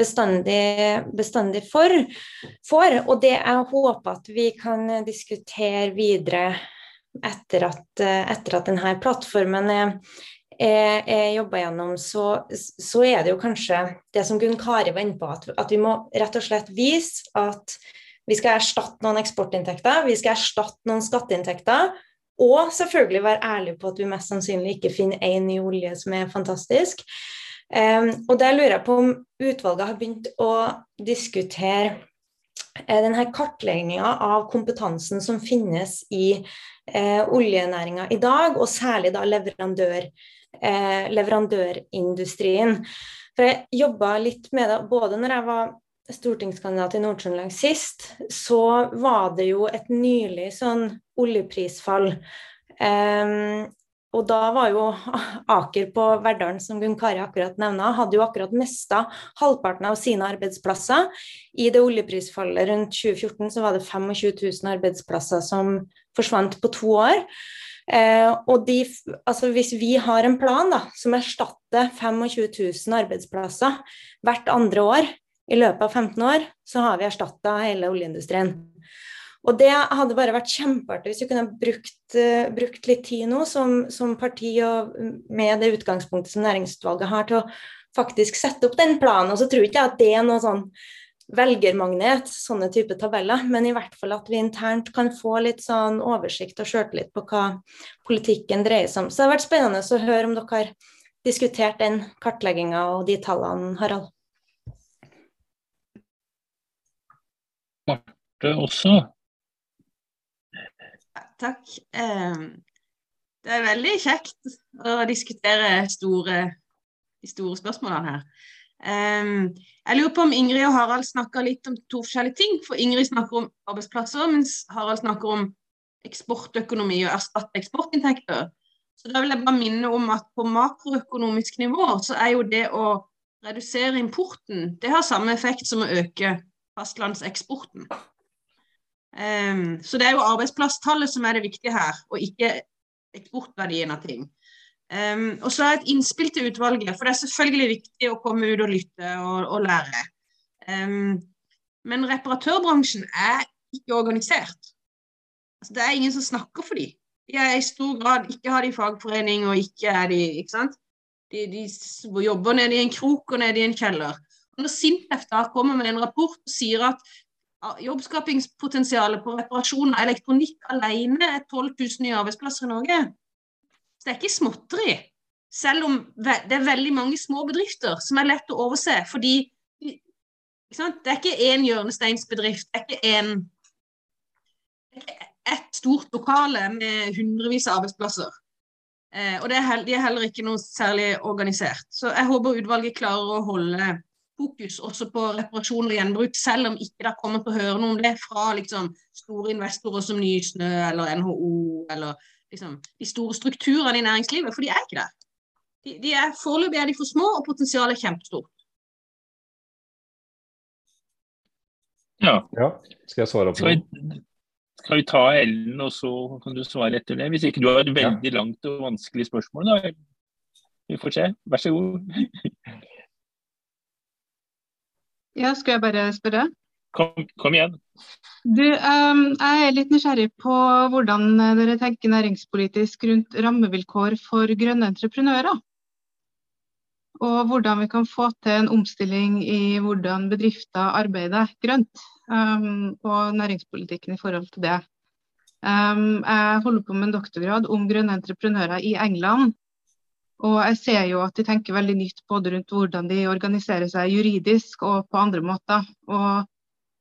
bestandig, bestandig for, får. Og det jeg håper at vi kan diskutere videre etter at, etter at denne plattformen er, er, er gjennom, så, så, er det jo kanskje det som Gunn Kari var inne på, at, at vi må rett og slett vise at vi skal erstatte noen eksportinntekter, vi skal erstatte noen skatteinntekter. Og selvfølgelig være ærlig på at vi mest sannsynlig ikke finner én ny olje som er fantastisk. Um, og der lurer jeg på om utvalget har begynt å diskutere uh, denne kartlegginga av kompetansen som finnes i uh, oljenæringa i dag, og særlig da leverandør, uh, leverandørindustrien. For jeg jobba litt med det både når jeg var stortingskandidat i Nord-Trøndelag sist, så var det jo et nylig sånn oljeprisfall. Um, og da var jo Aker på Verdalen, som Gunn Kari akkurat nevna, hadde jo akkurat mista halvparten av sine arbeidsplasser. I det oljeprisfallet rundt 2014 så var det 25 000 arbeidsplasser som forsvant på to år. Eh, og de, altså hvis vi har en plan da, som erstatter 25 000 arbeidsplasser hvert andre år, i løpet av 15 år så har vi erstatta hele oljeindustrien. Og det hadde bare vært kjempeartig hvis vi kunne brukt, uh, brukt litt tid nå som, som, parti og med det utgangspunktet som næringsutvalget har, til å faktisk sette opp den planen. Og så tror ikke jeg at det er noe sånn velgermagnet, sånne type tabeller, men i hvert fall at vi internt kan få litt sånn oversikt og sjøltillit på hva politikken dreier seg om. Så det har vært spennende å høre om dere har diskutert den kartlegginga og de tallene, Harald. Marte også. Takk. Ehm, det er veldig kjekt å diskutere store, de store spørsmålene her. Ehm, jeg lurer på om Ingrid og Harald snakker litt om to forskjellige ting. For Ingrid snakker om arbeidsplasser, mens Harald snakker om eksportøkonomi og erstatte eksportinntekter. Så da vil jeg bare minne om at på makroøkonomisk nivå så er jo det å redusere importen, det har samme effekt som å øke fastlandseksporten. Um, så det er jo arbeidsplasstallet som er det viktige her, og ikke eksportverdien av ting. Um, og så er et innspill til utvalget, for det er selvfølgelig viktig å komme ut og lytte og, og lære. Um, men reparatørbransjen er ikke organisert. Altså, det er ingen som snakker for dem. De er i stor grad ikke har de fagforening, og ikke er de ikke sant? De, de jobber nede i en krok og nede i en kjeller. Når SINTEF da kommer med en rapport og sier at jobbskapingspotensialet på reparasjon av elektronikk alene er 12 000 nye arbeidsplasser i Norge. Så det er ikke småtteri. Selv om det er veldig mange små bedrifter som er lett å overse. Fordi det er ikke én hjørnesteinsbedrift, det er ikke én et stort lokale med hundrevis av arbeidsplasser. Eh, og er, de er heller ikke noe særlig organisert. Så jeg håper utvalget klarer å holde fokus også på reparasjon og gjenbruk, selv om ikke det kommer til å høre noe om det fra liksom, store investorer som Nysnø eller NHO eller liksom, de store strukturene i næringslivet, for de er ikke der. De, de er, Foreløpig er de for små, og potensialet er kjempestort. Ja. ja. Skal jeg svare på det? Skal vi ta Ellen, og så kan du svare etter det? Hvis ikke du har et veldig ja. langt og vanskelig spørsmål, da. Vi får se. Vær så god. [laughs] Ja, skal jeg bare spørre? Kom, kom igjen. Du, um, jeg er litt nysgjerrig på hvordan dere tenker næringspolitisk rundt rammevilkår for grønne entreprenører. Og hvordan vi kan få til en omstilling i hvordan bedrifter arbeider grønt. Um, og næringspolitikken i forhold til det. Um, jeg holder på med en doktorgrad om grønne entreprenører i England. Og jeg ser jo at de tenker veldig nytt både rundt hvordan de organiserer seg juridisk og på andre måter. Og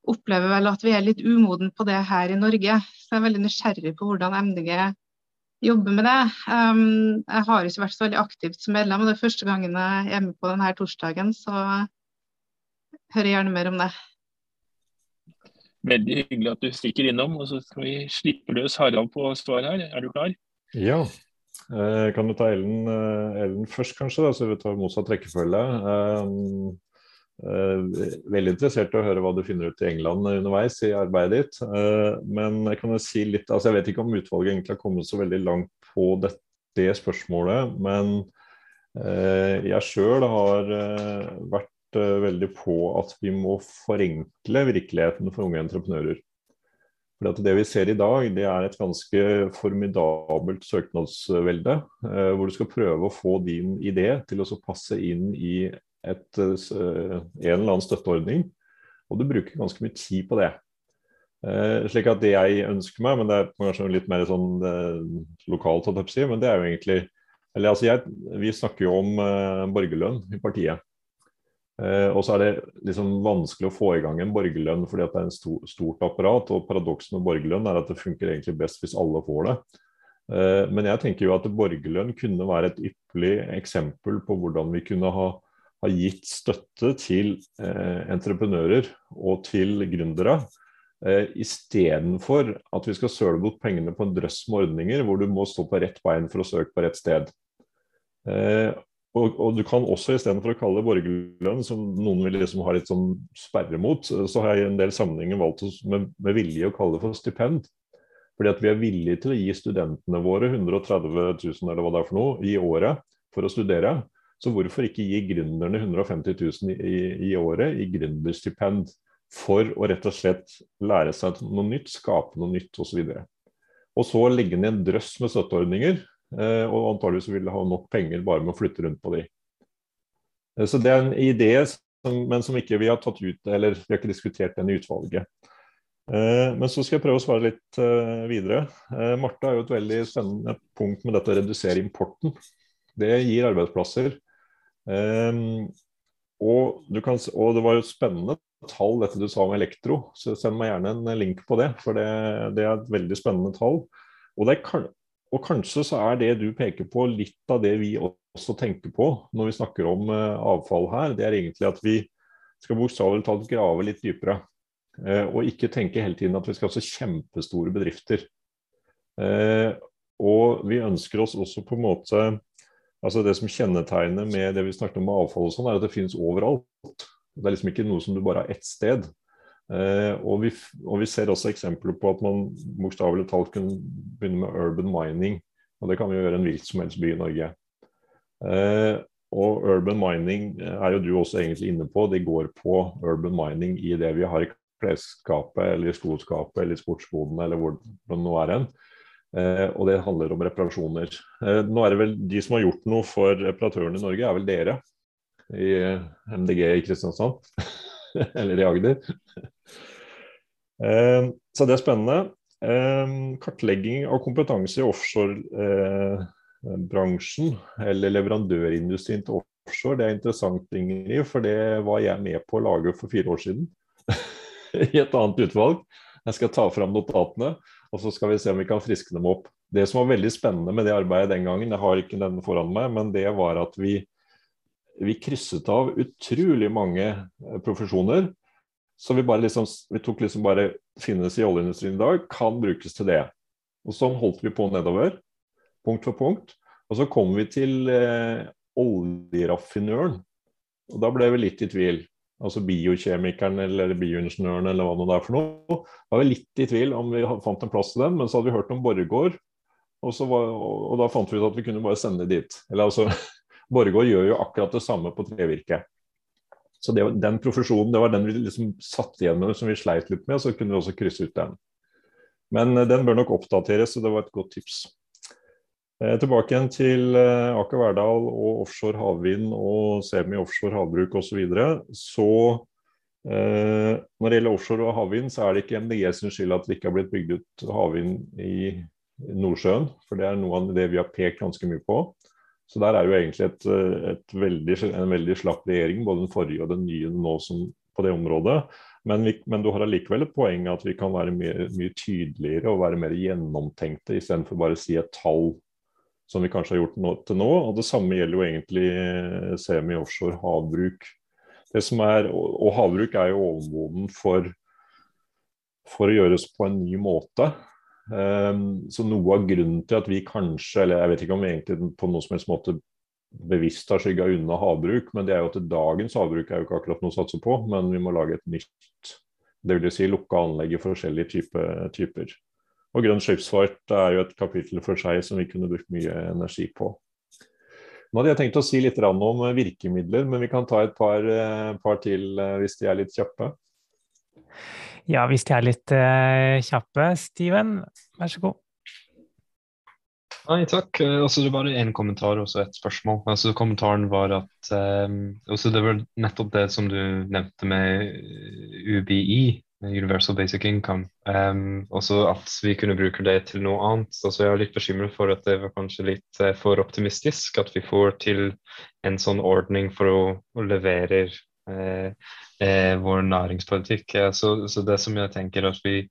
opplever vel at vi er litt umoden på det her i Norge. Så jeg er veldig nysgjerrig på hvordan MDG jobber med det. Um, jeg har ikke vært så veldig aktivt som medlem, og det er første gangen jeg er med på denne torsdagen, så hører gjerne mer om det. Veldig hyggelig at du stikker innom, og så skal vi slippe løs Harald på svar her. Er du klar? Ja. Eh, kan du ta Ellen, eh, Ellen først, kanskje, da, så vi tar motsatt rekkefølge. Eh, veldig interessert i å høre hva du finner ut i England underveis i arbeidet ditt. Men jeg kan jo si litt, altså jeg vet ikke om utvalget egentlig har kommet så veldig langt på det, det spørsmålet. Men jeg sjøl har vært veldig på at vi må forenkle virkeligheten for unge entreprenører. For det vi ser i dag, det er et ganske formidabelt søknadsvelde. Eh, hvor du skal prøve å få din idé til å passe inn i et, eh, en eller annen støtteordning. Og du bruker ganske mye tid på det. Eh, slik at det jeg ønsker meg, men det er kanskje litt mer sånn lokalt, men det er jo egentlig eller altså jeg, Vi snakker jo om borgerlønn i partiet. Eh, og så er det liksom vanskelig å få i gang en borgerlønn fordi det er en stor, stort apparat. og Paradokset med borgerlønn er at det funker egentlig best hvis alle får det. Eh, men jeg tenker jo at borgerlønn kunne være et ypperlig eksempel på hvordan vi kunne ha, ha gitt støtte til eh, entreprenører og til gründere. Eh, Istedenfor at vi skal søle bort pengene på en drøss med ordninger hvor du må stå på rett bein for å søke på rett sted. Eh, og, og, du kan også istedenfor å kalle det borgerlønn, som noen vil liksom ha litt sånn sperre mot, så har jeg i en del sammenhenger valgt oss med, med, vilje å kalle det for stipend. Fordi at vi er villige til å gi studentene våre 130 000 eller hva det er for noe i året for å studere. Så hvorfor ikke gi gründerne 150 000 i, i året i gründerstipend for å rett og slett lære seg noe nytt, skape noe nytt osv. Og, så legge ned en drøss med støtteordninger og antageligvis vil ha nok penger bare med å flytte rundt på de. Eh, så det er en idé, men som ikke vi har tatt ut, eller vi har ikke diskutert den i utvalget. Eh, men så skal jeg prøve å svare litt videre. Marte har jo et veldig spennende punkt med dette å redusere importen. Det gir arbeidsplasser. Og, kan, og, det var jo spennende tall dette du sa om elektro, så send meg gjerne en link på det. For det, det er et veldig spennende tall. Og det er, og kanskje så er det du peker på litt av det vi også tenker på når vi snakker om uh, avfall her. Det er egentlig at vi skal bokstavelig talt grave litt dypere. Uh, og ikke tenke hele tiden at vi skal ha så kjempestore bedrifter. Uh, og vi ønsker oss også på en måte altså Det som kjennetegner med det vi snakker om med avfall, og sånn, er at det finnes overalt. Det er liksom ikke noe som du bare har ett sted. Uh, og, vi, og, vi, ser også eksempler på at man bokstavelig talt kunne begynne med urban mining. Og det kan vi gjøre en hvilken som helst by i Norge. Uh, og urban mining er jo du også egentlig inne på. Det går på urban mining i det vi har i klesskapet eller i skoskapet eller i sportsboden eller hvor det nå er hen. Eh, og det handler om reparasjoner. nå er det vel De som har gjort noe for reparatørene i Norge, er vel dere i MDG i Kristiansand. [laughs] [laughs] eller i Agder. Eh, så det er spennende. Eh, kartlegging av kompetanse i offshorebransjen, eller leverandørindustrien til offshore, det er interessant, Ingrid. For det var jeg med på å lage for fire år siden. [laughs] I et annet utvalg. Jeg skal ta fram notatene, og så skal vi se om vi kan friske dem opp. Det som var veldig spennende med det arbeidet den gangen, jeg har ikke den foran meg, men det var at vi vi krysset av utrolig mange eh, profesjoner. Så vi, bare liksom, vi tok liksom bare finnes i oljeindustrien i dag, kan brukes til det. Og sånn holdt vi på nedover, punkt for punkt. Og så kom vi til eh, oljeraffinøren. Og da ble vi litt i tvil. Altså biokjemikeren eller bioingeniøren eller hva det er for noe. Da var vi litt i tvil om vi fant en plass til dem, men så hadde vi hørt om Borregaard. Og, var, og, da fant vi ut at vi kunne bare sende dit. Eller altså [laughs] Borregaard gjør jo akkurat det samme på trevirke. Så det, den profesjonen det var den vi liksom satt igjen med, som vi sleit litt med, så kunne vi også krysse ut den. Men eh, den bør nok oppdateres, så det var et godt tips. Eh, tilbake igjen til eh, Aker Verdal og offshore havvind og semi-offshore havbruk osv. Så, videre. så eh, når det gjelder offshore og havvind, så er det ikke MDG sin skyld at det ikke har blitt bygd ut havvind i Nordsjøen. For det er noe av det vi har pekt ganske mye på. Så der er jo egentlig et, et veldig, en veldig slapp regjering, både den forrige og den nye nå som på det området. Men, vi, men du har allikevel et poeng at vi kan være mye, mye tydeligere og være mer gjennomtenkte, istedenfor bare å si et tall som vi kanskje har gjort nå, til nå. Og det samme gjelder jo egentlig eh, semi-offshore havbruk. Det som er, og havbruk er jo overmoden for, for å gjøres på en ny måte. Um, så noe av grunnen til at vi kanskje, eller jeg vet ikke om vi egentlig på noen som helst måte bevisst har skygga unna havbruk, men det er jo at dagens havbruk er jo ikke akkurat noe å satse på, men vi må lage et nytt, vil si lukka anlegg i forskjellige type, typer. Og grønn skipsfart er jo et kapittel for seg som vi kunne brukt mye energi på. Nå hadde jeg tenkt å si litt om virkemidler, men vi kan ta et par, eh, par til eh, hvis de er litt kjappe. Ja, hvis de er litt uh, kjappe. Steven, vær så god. Nei, takk. Altså, det var en kommentar og et spørsmål. Altså, kommentaren var at um, Det var nettopp det som du nevnte med UBI, Universal Basic Income. Um, også at vi kunne bruke det til noe annet. Altså, jeg er litt bekymret for at det var kanskje litt uh, for optimistisk at vi får til en sånn ordning for å, å levere uh, uh, vår næringspolitikk. Så, så, det som jeg tenker at vi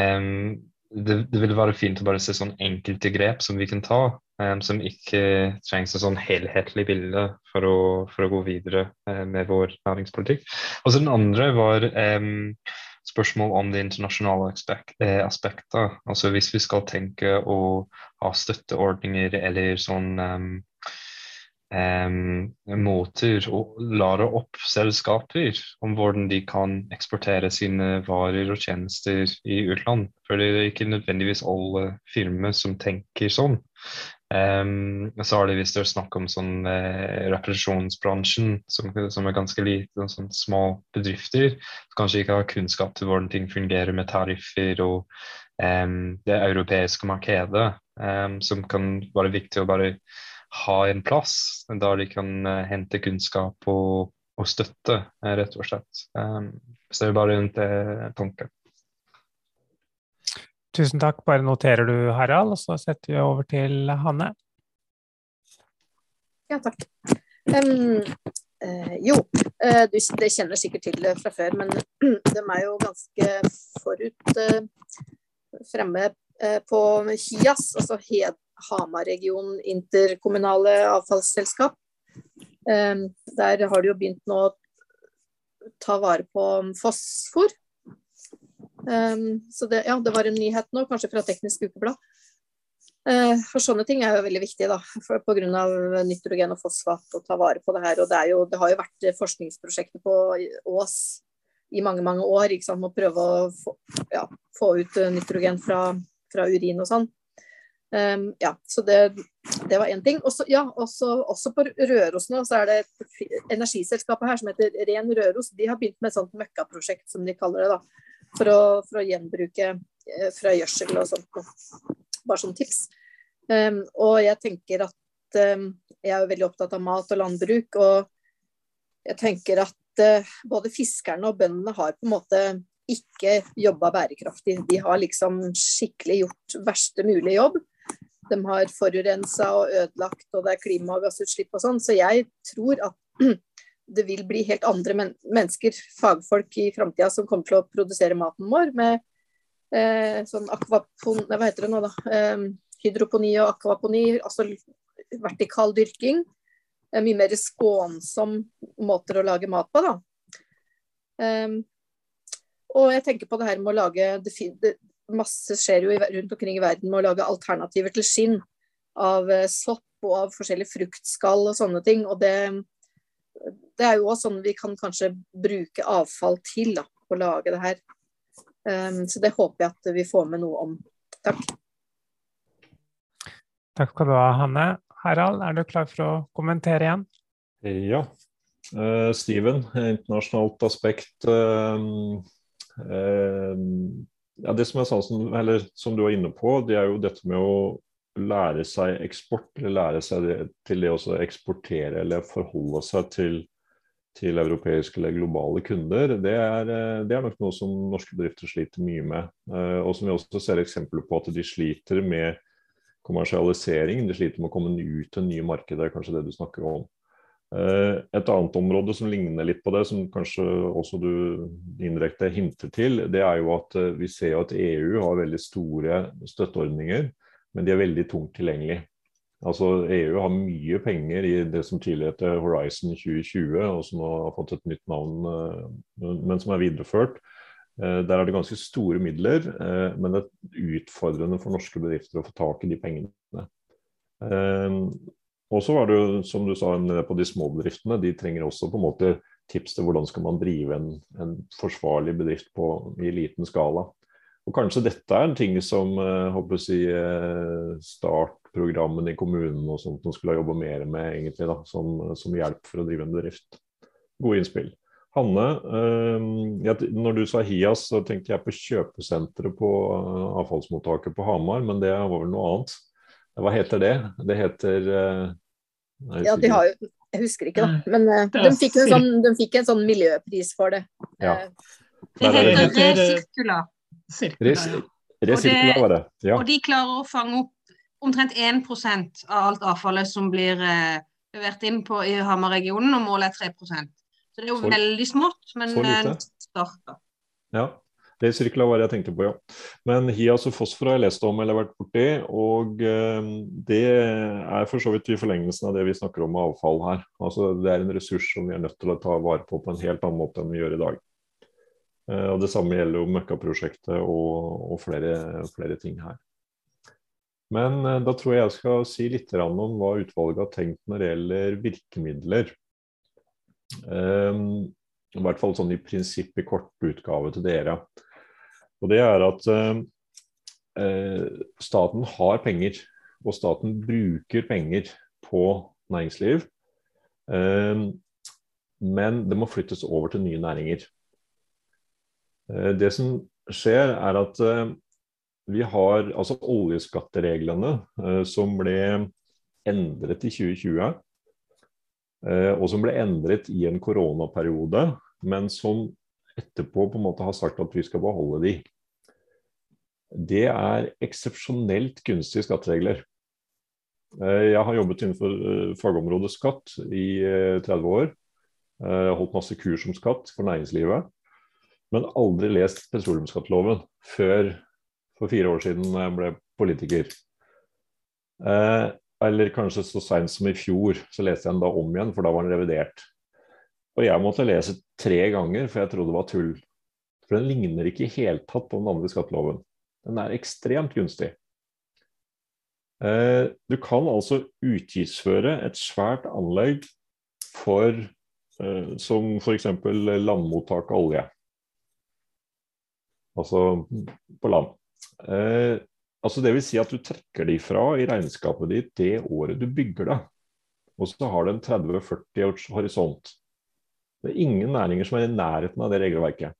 um, det, det vil være fint å bare se sånn enkelte grep som vi kan ta, um, som ikke trengs et sånn helhetlig bilde for å, for å gå videre uh, med vår næringspolitikk. Og så den andre var um, spørsmål om det internasjonale aspekt, eh, aspektet. Altså hvis vi skal tenke å ha støtteordninger eller sånn um, måter å lære opp selskaper om hvordan de kan eksportere sine varer og tjenester i utland. For det er ikke nødvendigvis alle firmaer som tenker sånn. Um, så har det vært snakk om sånn eh, reparasjonsbransjen, som, som, er ganske lite, sånn små bedrifter. Som kanskje ikke har kunnskap til hvordan ting fungerer med tariffer og um, det europeiske markedet, um, som kan være viktig å bare ha en plass der de kan uh, hente kunnskap og, og støtte, uh, rett og slett. Um, så det er bare en uh, tanke. Tusen takk. Bare noterer du, Harald, og så setter vi over til Hanne. Ja, takk. Um, jo, du, det kjenner sikkert til fra før, men [clears throat] de er jo ganske forut fremme på HIAS, altså Hed Hamar-region interkommunale avfallsselskap. Ehm, der har de jo begynt nå å ta vare på fosfor. Ehm, så det, ja, det var en nyhet nå, kanskje fra Teknisk Ukeblad. Ehm, for sånne ting er jo veldig viktig, da, pga. nitrogen og fosfat å ta vare på det her. Og det, jo, det har jo vært forskningsprosjekter på Ås i mange mange år. Ikke sant? Å prøve å få, ja, få ut nitrogen fra, fra urin og sånn. Um, ja, så det, det var én ting. Også, ja, også, også, på Røros nå så er det et energiselskap her som heter Ren Røros. De har begynt med et sånt møkkaprosjekt, som de kaller det. da, For å, for å gjenbruke eh, fra gjødsel og sånt. Bare som tips. Um, og jeg tenker at um, Jeg er veldig opptatt av mat og landbruk. Og jeg tenker at uh, både fiskerne og bøndene har på en måte ikke jobba bærekraftig. De har liksom skikkelig gjort verste mulige jobb de har forurensa og ødelagt, og det er klimagassutslipp og sånn. Så jeg tror at [clears throat] det vil bli helt andre men mennesker, fagfolk i framtida, som kommer til å produsere maten vår med eh, sånn akvapon... Hva heter det nå, da? Eh, hydroponi og akvaponi, altså vertikal dyrking. Mye mer skånsom måter å lage mat på, da. Um, og jeg tenker på det her med å lage det, masse skjer jo rundt omkring i verden med å lage alternativer til skinn av eh, sopp og av forskjellige fruktskall og sånne ting. Og det, det er jo også sånn vi kan kanskje bruke avfall til da, å lage det her. Um, så det håper jeg at vi får med noe om. Takk. Takk skal du ha, Hanne. Harald, er du klar for å kommentere igjen? Ja. Uh, Steven, internasjonalt aspekt. Uh, uh, ja, det som, sånn, eller, som du var inne på, det er jo dette med å lære seg eksport, eller lære seg det, til det å eksportere eller forholde seg til, til europeiske eller globale kunder, det er, det er, nok noe som norske bedrifter sliter mye med. Eh, og som vi også ser eksempler på at de sliter med kommersialisering. De sliter med å komme ut til nye markeder, kanskje det du snakker om. Eh, et annet område som ligner litt på det, som kanskje også du indirekte hinter til, det er jo at eh, vi ser at EU har veldig store støtteordninger, men de er veldig tungt tilgjengelig. Altså EU har mye penger i det som tidligere het Horizon 2020, og som har fått et nytt navn, men som er videreført. Der er det ganske store midler, men det er utfordrende for norske bedrifter å få tak i de pengene. Og så var det jo, som du sa, på de små bedriftene. De trenger også på en måte tips til hvordan skal man drive en, en forsvarlig bedrift på, i liten skala. Og Kanskje dette er en ting som håper å si, uh, startprogrammene i kommunen og sånt som skulle ha jobba mer med, egentlig da, som, som, hjelp for å drive en bedrift. Gode innspill. Hanne, uh, når du sa HIAS, så tenkte jeg på kjøpesenteret på avfallsmottaket på Hamar, men det var vel noe annet? Hva heter det? Det heter uh, Ja, de har jo Jeg husker ikke, da. Men uh, de, fikk en sånn, de fikk en sånn miljøpris for det. Ja. Det heter Resirkula. Resirkula var det. Ja. Og de klarer å fange opp omtrent 1% av alt avfallet som blir uh, levert inn på, i Hamar-regionen, og målet er 3 Så det er jo så, veldig smått, men starter. Ja. Resirkla var det jeg tenkte på, ja. Men HIAS og fosfor har jeg lest om eller vært borti. Og eh, det er for så vidt i forlengelsen av det vi snakker om med avfall her. Altså Det er en ressurs som vi er nødt til å ta vare på på en helt annen måte enn vi gjør i dag. Eh, og Det samme gjelder jo Møkkaprosjektet og, og flere, flere, ting her. Men eh, da tror jeg jeg skal si litt om hva utvalget har tenkt når det gjelder virkemidler. I hvert fall sånn i prinsipp i kort utgave til dere. Og det er at eh, staten har penger, og staten bruker penger på næringsliv. Eh, men det må flyttes over til nye næringer. Eh, det som skjer, er at eh, vi har altså oljeskattereglene eh, som ble endret i 2020. Eh, og som ble endret i en koronaperiode, men som etterpå på en måte har sagt at vi skal beholde de. Det er eksepsjonelt gunstige skatteregler. Eh, jeg har jobbet innenfor eh, fagområdet skatt i 30 eh, år. Jeg har holdt masse kurs om skatt for næringslivet. Men aldri lest petroleumsskatteloven før for fire år siden jeg ble politiker. eller kanskje så seint som i fjor, så leste jeg den da om igjen, for da var den revidert. Og jeg måtte lese tre ganger, for jeg trodde det var tull. For den ligner ikke i hele tatt på den andre skatteloven. Den er ekstremt gunstig. Eh, du kan altså utgiftsføre et svært anlegg for, eh, som f.eks. landmottak av olje. Altså på land. Eh, altså det vil si at du trekker de fra i regnskapet ditt det året du bygger det. Og så har det en 30-40 års horisont. Det er ingen næringer som er i nærheten av det regelverket.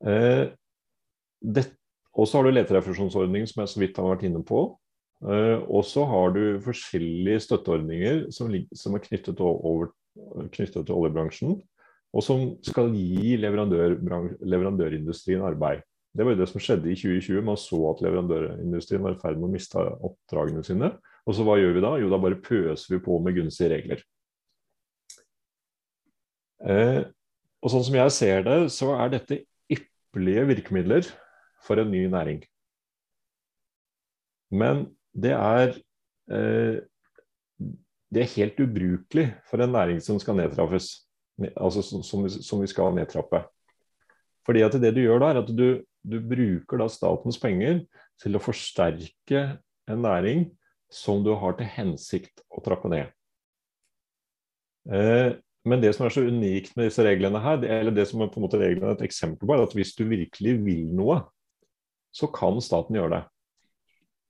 Eh, og så har du leterefusjonsordningen, som jeg så vidt har vært inne på. Eh, og så har du forskjellige støtteordninger som, som er knyttet, over, knyttet, til oljebransjen, og som skal gi leverandør, leverandørindustrien arbeid. Det var jo det som skjedde i 2020. Man så at leverandørindustrien var i ferd med å miste oppdragene sine. Og så hva gjør vi da? Jo, da bare pøser vi på med gunstige regler. Eh, og sånn som jeg ser det, så er dette ypperlige virkemidler for en ny næring. Men det er eh, det er helt ubrukelig for en næring som skal nedtraffes. Altså som, som vi skal nedtrappe. Fordi at det du gjør da, er at du, du bruker da statens penger til å forsterke en næring som du har til hensikt å trappe ned. Eh, men det som er så unikt med disse reglene her, eller det som er på en måte reglene et eksempel på, er at hvis du virkelig vil noe, så kan staten gjøre det.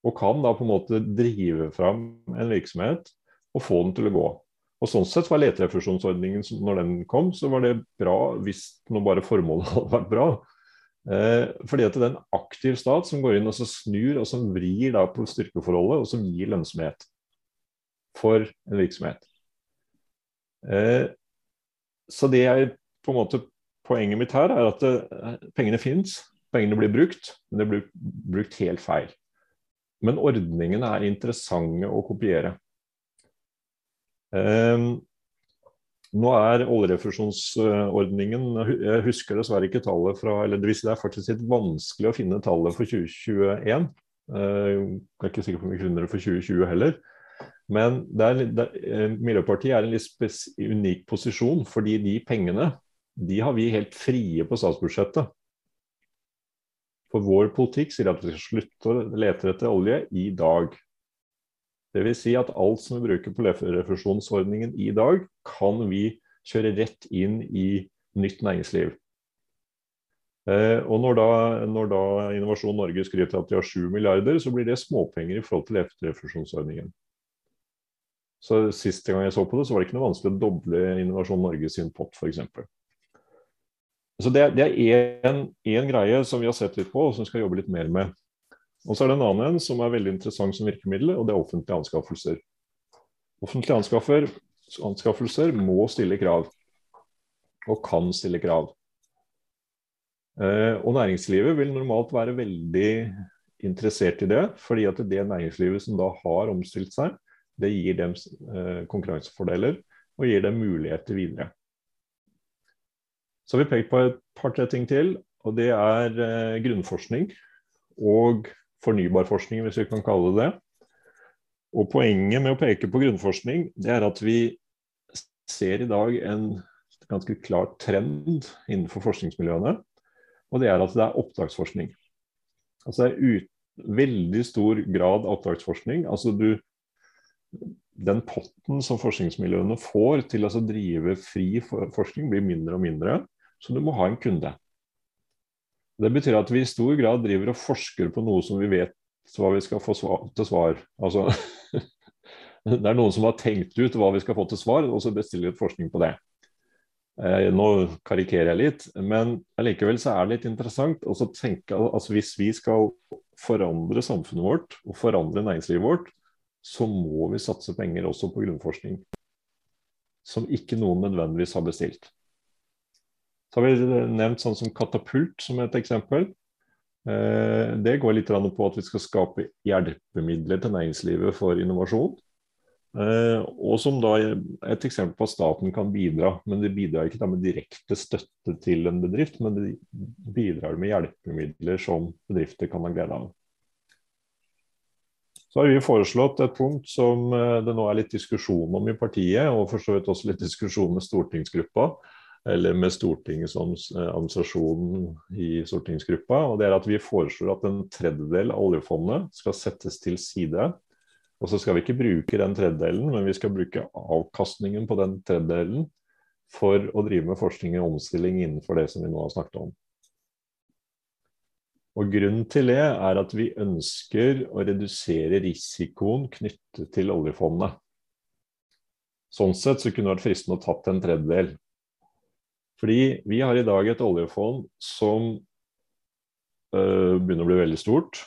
Og kan da på en måte drive fram en virksomhet og få den til å gå. Og Sånn sett var leterefusjonsordningen når den kom, så var det bra hvis nå bare formålet [laughs] hadde vært bra. Eh, fordi at det er en aktiv stat som går inn og snur og som vrir da på styrkeforholdet, og som gir lønnsomhet for en virksomhet. Eh, så det er på en måte Poenget mitt her er at det, eh, pengene fins, pengene blir brukt, men det blir brukt helt feil. Men ordningene er interessante å kopiere. Um, nå er oljerefusjonsordningen Jeg husker dessverre ikke tallet fra eller Det er faktisk litt vanskelig å finne tallet for 2021. Jeg er ikke sikker på om vi finner det for 2020 heller. Men der, der, eh, Miljøpartiet er i en litt unik posisjon, fordi de pengene de har vi helt frie på statsbudsjettet. For vår politikk sier at vi skal slutte å lete etter olje i dag. Dvs. Si at alt som vi bruker på refusjonsordningen i dag, kan vi kjøre rett inn i nytt næringsliv. Eh, og når da, når da, Innovasjon Norge skryter at de har 7 milliarder, så blir det småpenger i forhold til refusjonsordningen. Så Siste gang jeg så på det, så var det ikke noe vanskelig å doble Innovasjon Norge sin pott, f.eks. Så Det, er én greie som vi har sett litt på, og som vi skal jobbe litt mer med. Og så er det en annen en som er veldig interessant som virkemiddel, og det er offentlige anskaffelser. Offentlige anskaffelser må stille krav, og kan stille krav. Eh, og næringslivet vil normalt være veldig interessert i det, fordi at det næringslivet som da har omstilt seg, det gir dem eh, konkurransefordeler og gir dem muligheter videre. Så har vi pekt på et par-tre ting til, og det er eh, grunnforskning og fornybarforskning, hvis vi kan kalle det det. Og Poenget med å peke på grunnforskning det er at vi ser i dag en ganske klar trend innenfor forskningsmiljøene. Og det er at det er oppdragsforskning. Altså det er ut, veldig stor grad av oppdragsforskning. Altså du, den potten som forskningsmiljøene får til å drive fri forskning, blir mindre og mindre. Så du må ha en kunde. Det betyr at vi i stor grad driver og forsker på noe som vi vet hva vi skal få svar, til svar. Altså, [laughs] det er noen som har tenkt ut hva vi skal få til svar, og så bestiller vi forskning på det. Eh, nå karikerer jeg litt, men allikevel så er det litt interessant å tenke altså Hvis vi skal forandre samfunnet vårt og forandre næringslivet vårt, så må vi satse penger også på grunnforskning. Som ikke noen nødvendigvis har bestilt. Så har vi nevnt sånn som katapult som et eksempel. Eh, det går litt på at vi skal skape hjelpemidler til næringslivet for innovasjon. Eh, og som da et eksempel på at staten kan bidra. Men det bidrar ikke med direkte støtte til en bedrift, men det bidrar med hjelpemidler som bedrifter kan ha glede av. Så har vi foreslått et punkt som eh, det nå er litt diskusjon om i partiet, og for så vidt også litt diskusjon med stortingsgruppa eller med Stortingets eh, administrasjon i stortingsgruppa. og det er at Vi foreslår at en tredjedel av oljefondet skal settes til side. Og så skal vi ikke bruke den tredjedelen, men vi skal bruke avkastningen på den tredjedelen for å drive med forskning og omstilling innenfor det som vi nå har snakket om. Og Grunnen til det er at vi ønsker å redusere risikoen knyttet til oljefondet. Sånn sett så kunne det vært fristende å tatt en tredjedel. Fordi vi har i dag et oljefond som øh, begynner å bli veldig stort.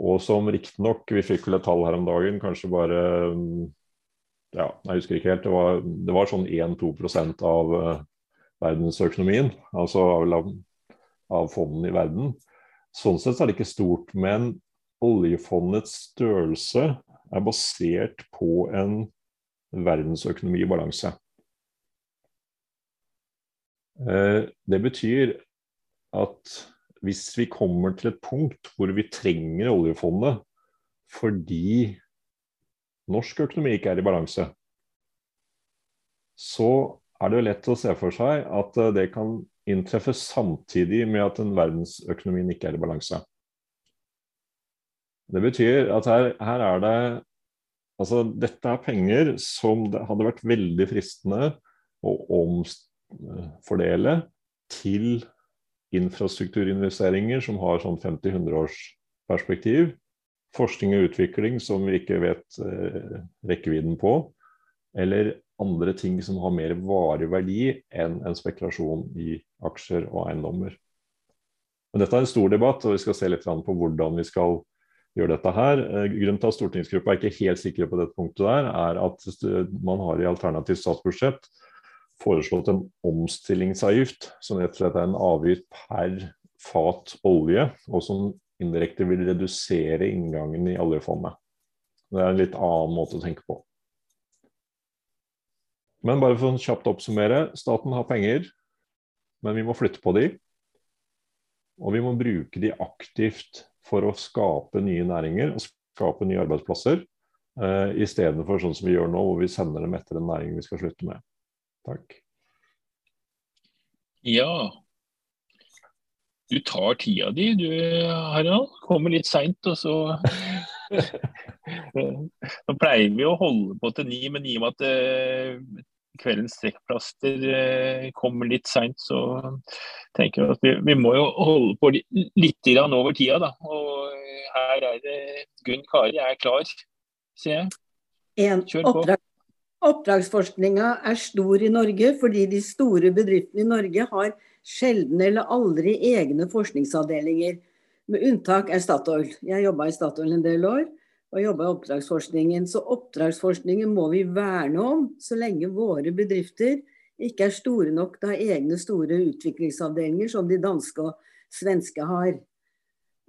Og som riktignok, vi fikk vel et tall her om dagen, kanskje bare ja, jeg husker ikke helt, det var, det var sånn 1-2 av uh, verdensøkonomien. Altså av, fondene i verden. Sånn sett er det ikke stort. Men oljefondets størrelse er basert på en verdensøkonomi i balanse. Eh, det betyr at hvis vi kommer til et punkt hvor vi trenger oljefondet fordi norsk økonomi ikke er i balanse, så er det lett å se for seg at eh, det kan inntreffe samtidig med at den verdensøkonomien ikke er i balanse. Det betyr at her, her er det Altså, dette er penger som det hadde vært veldig fristende å omfordele til infrastrukturinvesteringer som har sånn 50-100 års perspektiv. Forskning og utvikling som vi ikke vet eh, rekkevidden på. Eller andre ting som har mer varig verdi enn en spekulasjon i aksjer og eiendommer. Men Dette er en stor debatt, og vi skal se litt på hvordan vi skal gjøre dette her. Eh, grunnen til at stortingsgruppa er ikke helt sikre på dette punktet, der, er at man har i alternativt statsbudsjett foreslått en omstillingsavgift, som rett og slett er en avgift per fat olje, og som indirekte vil redusere inngangen i oljefondet. Det er en litt annen måte å tenke på. Men bare for å kjapt oppsummere. Staten har penger, men vi må flytte på de. Og vi må bruke de aktivt for å skape nye næringer og skape nye arbeidsplasser. Uh, I stedet for sånn som vi gjør nå, hvor vi sender dem etter en næring vi skal slutte med. Takk. Ja. Du tar tida di du, Harald. Kommer litt seint, og så [laughs] [laughs] Nå pleier vi å holde på til ni, men i og med at uh, kveldens strekkplaster uh, kommer litt seint, så tenker jeg at vi, vi, må jo holde på litt, litt over tida. da. Og her er det Gunn Kari er klar, sier jeg. En oppdrag, oppdragsforskninga er stor i Norge fordi de store bedriftene i Norge har sjelden eller aldri egne forskningsavdelinger. Med unntak er Statoil. Jeg jobba i Statoil en del år og jobba i oppdragsforskningen. Så oppdragsforskningen må vi verne om så lenge våre bedrifter ikke er store nok til å ha egne store utviklingsavdelinger som de danske og svenske har.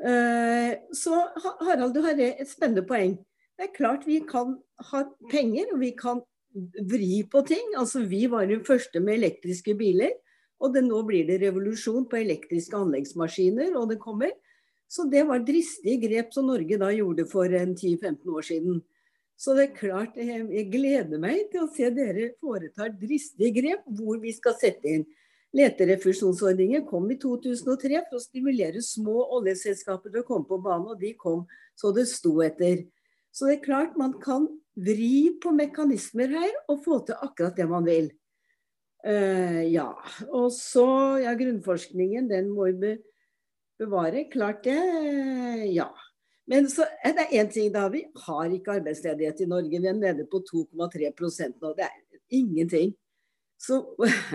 Eh, så Harald, du har et spennende poeng. Det er klart vi kan ha penger, og vi kan vri på ting. Altså Vi var de første med elektriske biler. Og det, nå blir det revolusjon på elektriske anleggsmaskiner, og det kommer. Så det var dristige grep som Norge da gjorde for 10-15 år siden. Så det er klart, jeg gleder meg til å se dere foretar dristige grep hvor vi skal sette inn. Leterefusjonsordningen kom i 2003 for å stimulere små oljeselskaper til å komme på banen, og de kom så det sto etter. Så det er klart man kan vri på mekanismer her og få til akkurat det man vil. Uh, ja. Og så, ja, grunnforskningen, den må vi bevare. Klart det. Ja. Men så er det én ting, da. Vi har ikke arbeidsledighet i Norge. Vi er nede på 2,3% nå. Det er ingenting. Så,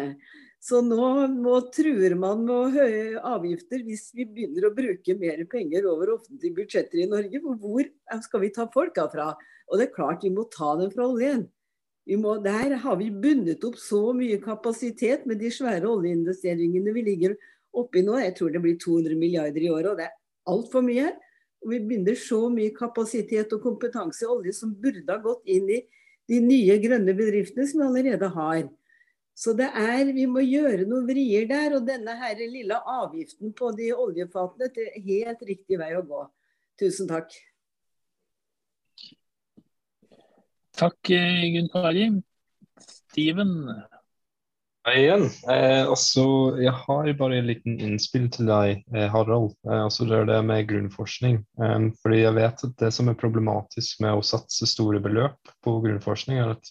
[laughs] så nå, nå, truer man med høye avgifter hvis vi begynner å bruke mer penger over offentlige budsjetter i Norge. Hvor skal vi ta folka fra? Og det er klart vi må ta dem fra oljen. Må, der har vi bundet opp så mye kapasitet med de svære oljeinvesteringene vi ligger oppi nå. Jeg tror det blir 200 milliarder i året, og det er altfor mye. Og vi binder så mye kapasitet og kompetanse i olje som burde ha gått inn i de nye grønne bedriftene som vi allerede har. Så det er, vi må gjøre noen vrier der. Og denne her lille avgiften på de oljefatene det er helt riktig vei å gå. Tusen takk. Takk, Gunn Kari. Steven, igjen. Eh, altså, jeg har bare en liten innspill til deg, eh, Harald. Eh, altså det er det med grunnforskning. Eh, fordi jeg vet at det som er problematisk med å satse store beløp på grunnforskning, er at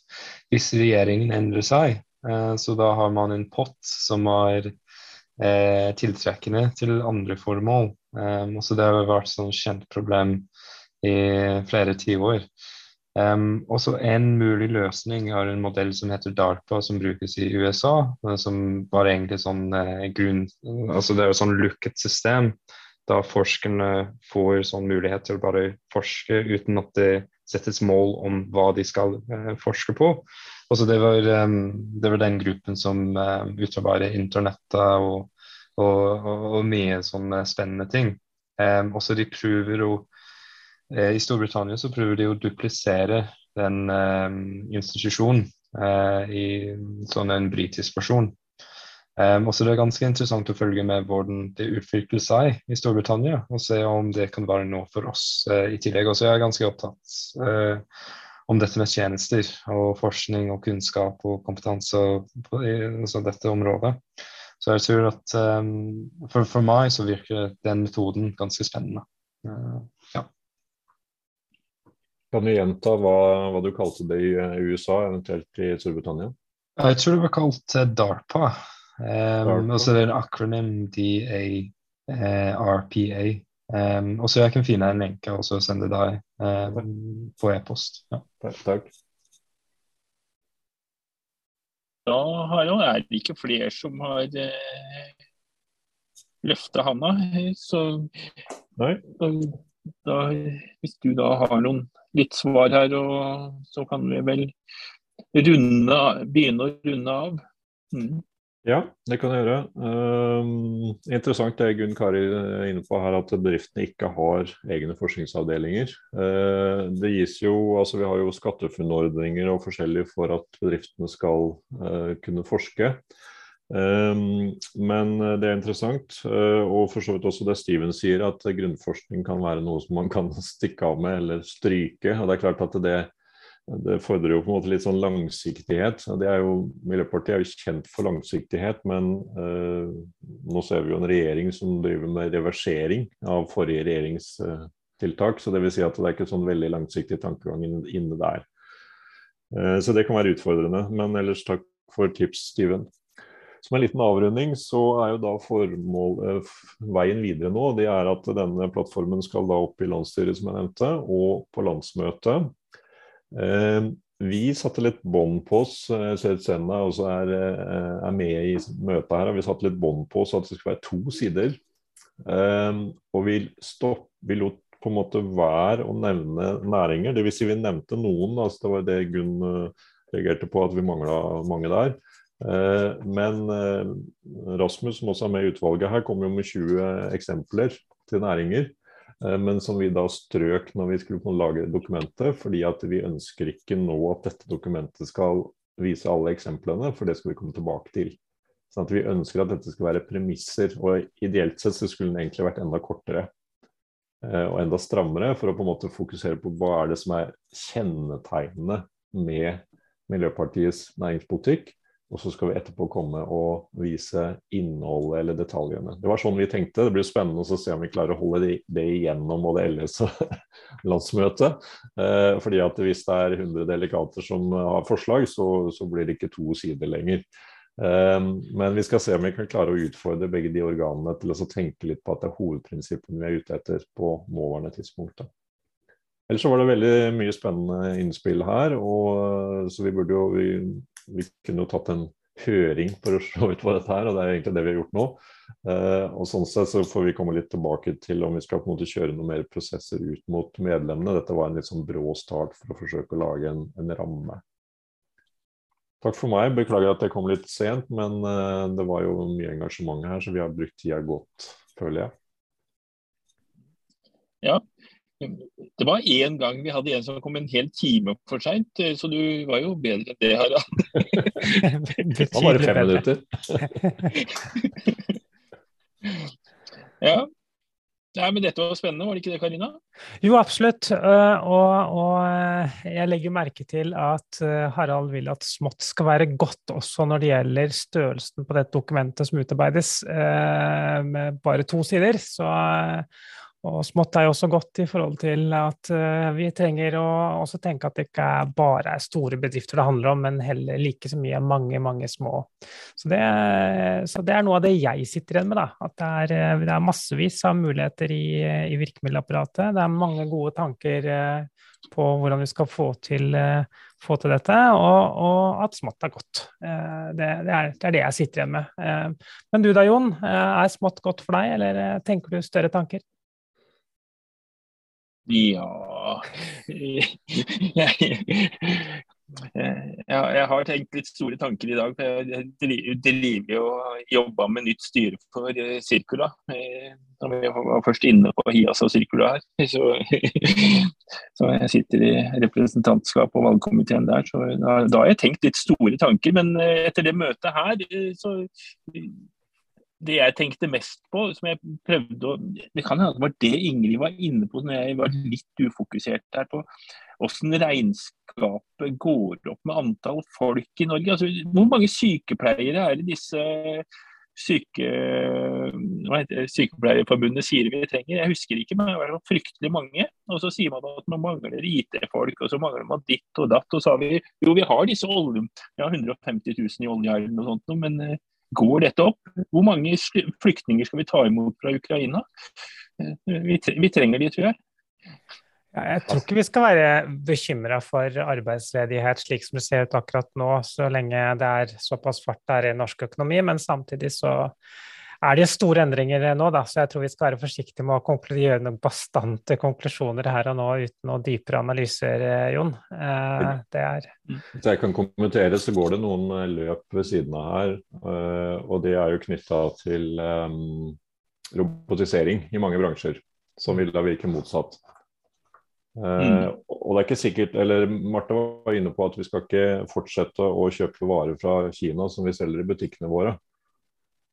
hvis regjeringen endrer seg, eh, så da har man en pott som er eh, tiltrekkende til andre formål. også det har vært et sånn kjent problem i flere tiår. Um, også En mulig løsning er en modell som heter DARPA, som brukes i USA. Eh, som var egentlig sånn uh, grunn, altså Det er et sånn lukket system, da forskerne får sånn mulighet til å bare forske uten at det settes mål om hva de skal uh, forske på. Også det, var, um, det var den gruppen som uh, utarbeider internettet og, og, og, og, mye sånne spennende ting. Um, også de prøver å Eh, I Storbritannia så prøver de å duplisere den eh, institusjonen eh, i sånn en britisk versjon. Um, også det er ganske interessant å følge med hvordan det utvikler seg i Storbritannia, og se om det kan være noe for oss uh, i tillegg. Også jeg er ganske opptatt uh, om dette med tjenester og forskning og kunnskap og kompetanse på altså dette området. Så jeg tror at um, for, for, meg så virker den metoden ganske spennende. Uh. Kan du gjenta hva, hva, du kalte det i USA, eventuelt i Storbritannia? Jeg tror det var kalt uh, DARPA. Um, og så er det en akronym DARPA. Um, og så jeg kan finne en lenke og så sende deg um, på e-post. Ja. Takk. Da har jo, er det ikke flere som har eh, løfta handa. Så da, da, hvis du da har noen litt svar her, og så kan vi vel runde, begynne å runde av. Mm. Ja, det kan jeg gjøre. Um, interessant det Gunn Kari er inne på her, at bedriftene ikke har egne forskningsavdelinger. Uh, det gis jo, altså Vi har jo SkatteFUNN-ordninger og forskjellig for at bedriftene skal uh, kunne forske. Men det er interessant, og for så vidt også det Steven sier, at grunnforskning kan være noe som man kan [laughs] stikke av med eller stryke. og det er klart at det det fordrer jo på en måte litt sånn langsiktighet. Det er jo, Miljøpartiet er jo kjent for langsiktighet, men uh, nå ser vi jo en regjering som driver med reversering av forrige regjeringstiltak. Uh, så det vil si at det er ikke sånn veldig langsiktig tankegang inne der. Uh, så det kan være utfordrende. Men ellers takk for tips, Steven. Som en liten avrunding så er jo da formål, eh, veien videre nå det er at denne plattformen skal da opp i landsstyret, som jeg nevnte, og på landsmøtet. Eh, vi satte litt bånd på oss. Jeg eh, er, er, med i møtet her. og Vi satte litt bånd på oss at det skulle være to sider. Og vi, stopp, vi lot på en måte være å nevne næringer. Dvs. Si vi nevnte noen. altså Det var det Gunn reagerte på, at vi mangla mange der. Men Rasmus, som også er med i utvalget her, kommer jo med 20 eksempler til næringer. Eh, men som vi da strøk når vi skulle lage dokumentet, fordi at vi ønsker ikke nå at dette dokumentet skal vise alle eksemplene, for det skal vi komme tilbake til. Sånn at Vi ønsker at dette skal være premisser, og ideelt sett så skulle den egentlig vært enda kortere eh, og enda strammere, for å på en måte fokusere på hva er det som er kjennetegnene med Miljøpartiets næringspolitikk, og så skal vi etterpå komme og vise innholdet eller detaljene. Det var sånn vi tenkte. Det blir spennende å se om vi klarer å holde det, igjennom både LS og [laughs] landsmøtet. Eh, fordi at hvis det er 100 delegater som har forslag, så, så blir det ikke to sider lenger. Eh, men vi skal se om vi kan klare å utfordre begge de organene til å tenke litt på at det er hovedprinsippene vi er ute etter på nåværende tidspunkt. Ellers så var det veldig mye spennende innspill her, og så vi burde jo vi vi kunne jo tatt en høring for å se ut på dette her, og det er egentlig det vi har gjort nå. Eh, og sånn sett så får vi komme litt tilbake til om vi skal på en måte kjøre noen mer prosesser ut mot medlemmene. Dette var en litt sånn brå start for å forsøke å lage en, en ramme. Takk for meg. Beklager at jeg kom litt sent, men eh, det var jo mye engasjement her, så vi har brukt tida godt, føler jeg. Ja, det var én gang vi hadde en som kom en hel time for seint, eh, så du var jo bedre enn det, Harald. [laughs] det var bare fem minutter. [laughs] ja. Nei, men dette var spennende, var det ikke det, Karina? Jo, absolutt. Eh, og, og, eh, jeg legger merke til at Harald vil at smått skal være godt også når det gjelder størrelsen på dette dokumentet som utarbeides med bare to sider. Så og smått er jo også godt i forhold til at uh, vi trenger å også tenke at det ikke bare er store bedrifter det handler om, men heller like så mye mange, mange små. Så det, så det er noe av det jeg sitter igjen med. da, At det er, eh, det er massevis av muligheter i, i, virkemiddelapparatet. Det er mange gode tanker uh, på hvordan vi skal få til, få til dette, og, og, at smått er godt. Det, det, er, det, er, det jeg sitter igjen med. Men du da, Jon. Er smått godt for deg, eller tenker du større tanker? Ja [laughs] jeg, jeg, har tenkt litt store tanker i dag. for Jeg driver og jobber med nytt styre for Cirkula. Circula. vi var først inne på Hias og Circula her. [laughs] Så, så, jeg sitter i representantskap og valgkomiteen der. Så da, da har jeg tenkt litt store tanker. Men eh, etter det møtet her, så det jeg tenkte mest på, som jeg prøvde å Det kan hende det var det Ingrid var inne på når jeg var litt ufokusert her på hvordan regnskapet går opp med antall folk i Norge. Altså, hvor mange sykepleiere er det disse syke, Sykepleierforbundet sier vi trenger? Jeg husker ikke, men det var fryktelig mange. Og så sier man at man mangler IT-folk, og så mangler man ditt og datt. Og så har vi jo, vi har disse olje, ja, 150 000 i oljearven og sånt, men eh, Går dette opp? Hvor mange flyktninger skal vi ta imot fra Ukraina? Eh, vi, trenger de, tror jeg. Jeg tror ikke vi skal være bekymra for arbeidsledighet slik som det ser ut akkurat nå, så lenge det er såpass fart der i norsk økonomi. Men samtidig så er det store endringer nå, da, så jeg tror vi skal være forsiktige med å gjøre noen bastante konklusjoner her og nå uten noen dypere analyser, eh, Jon. Eh, det er Hvis jeg kan kommentere, så går det noen eh, løp ved siden av her. Og det er jo knytta til um, robotisering i mange bransjer, som vil da virke motsatt. Mm. og det er ikke sikkert, eller Martha var inne på at vi skal ikke fortsette å kjøpe varer fra Kina som vi selger i butikkene våre.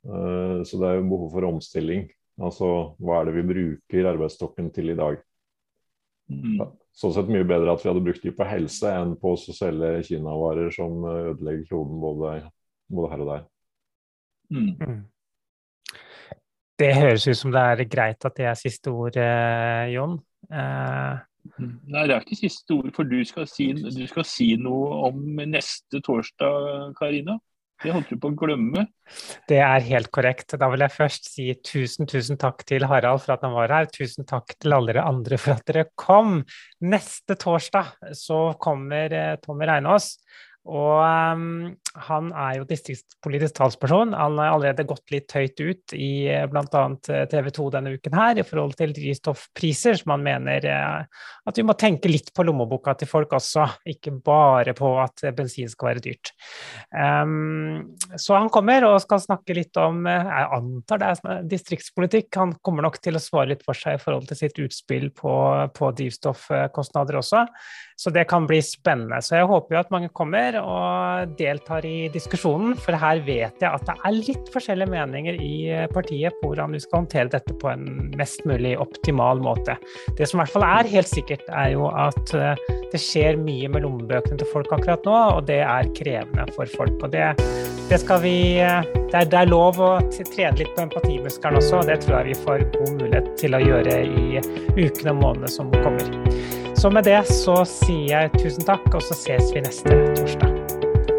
Eh, så det er jo behov for omstilling. Altså hva er det vi bruker arbeidsstokken til i dag? Mm. Sånn sett mye bedre at vi hadde brukt de på helse enn på å selge kinavarer som ødelegger kloden både, både, her og der. Mm. mm. Det høres ut som det er greit at det er siste ord, eh, Jon. Eh. Mm. Nei, det er ikke siste ord, for du skal, si, du skal si noe om neste torsdag, Karina. Det holdt du på å glemme. Det er helt korrekt. Da vil jeg først si tusen, tusen takk til Harald for at han var her. Tusen takk til alle dere andre for at dere kom. Neste torsdag så kommer eh, Tommy Reinås. Og um, han er jo distriktspolitisk talsperson. Han har allerede gått litt høyt ut i eh, bl.a. Eh, TV 2 denne uken her i forhold til drivstoffpriser, som han mener uh, at vi må tenke litt på lommeboka til folk også, ikke bare på at bensin skal være dyrt. Um, så han kommer og skal snakke litt om Jeg antar det er distriktspolitikk. Han kommer nok til å svare litt for seg i forhold til sitt utspill på, på drivstoffkostnader også. Så det kan bli spennende. Så jeg håper jo at mange kommer og deltar i diskusjonen, for her vet jeg at det er litt forskjellige meninger i eh, partiet på hvordan vi skal håndtere dette på en mest mulig optimal måte. Det som i hvert fall er helt sikkert, er jo at eh, det skjer mye med lommebøkene til folk akkurat nå, og det er krevende for folk. Og det, det skal vi eh, det er, det er, lov å trene litt på empatimuskelen også, og det tror jeg vi får god mulighet til å gjøre i ukene og månedene som kommer. Så med det så sier jeg tusen takk, og så ses vi neste torsdag.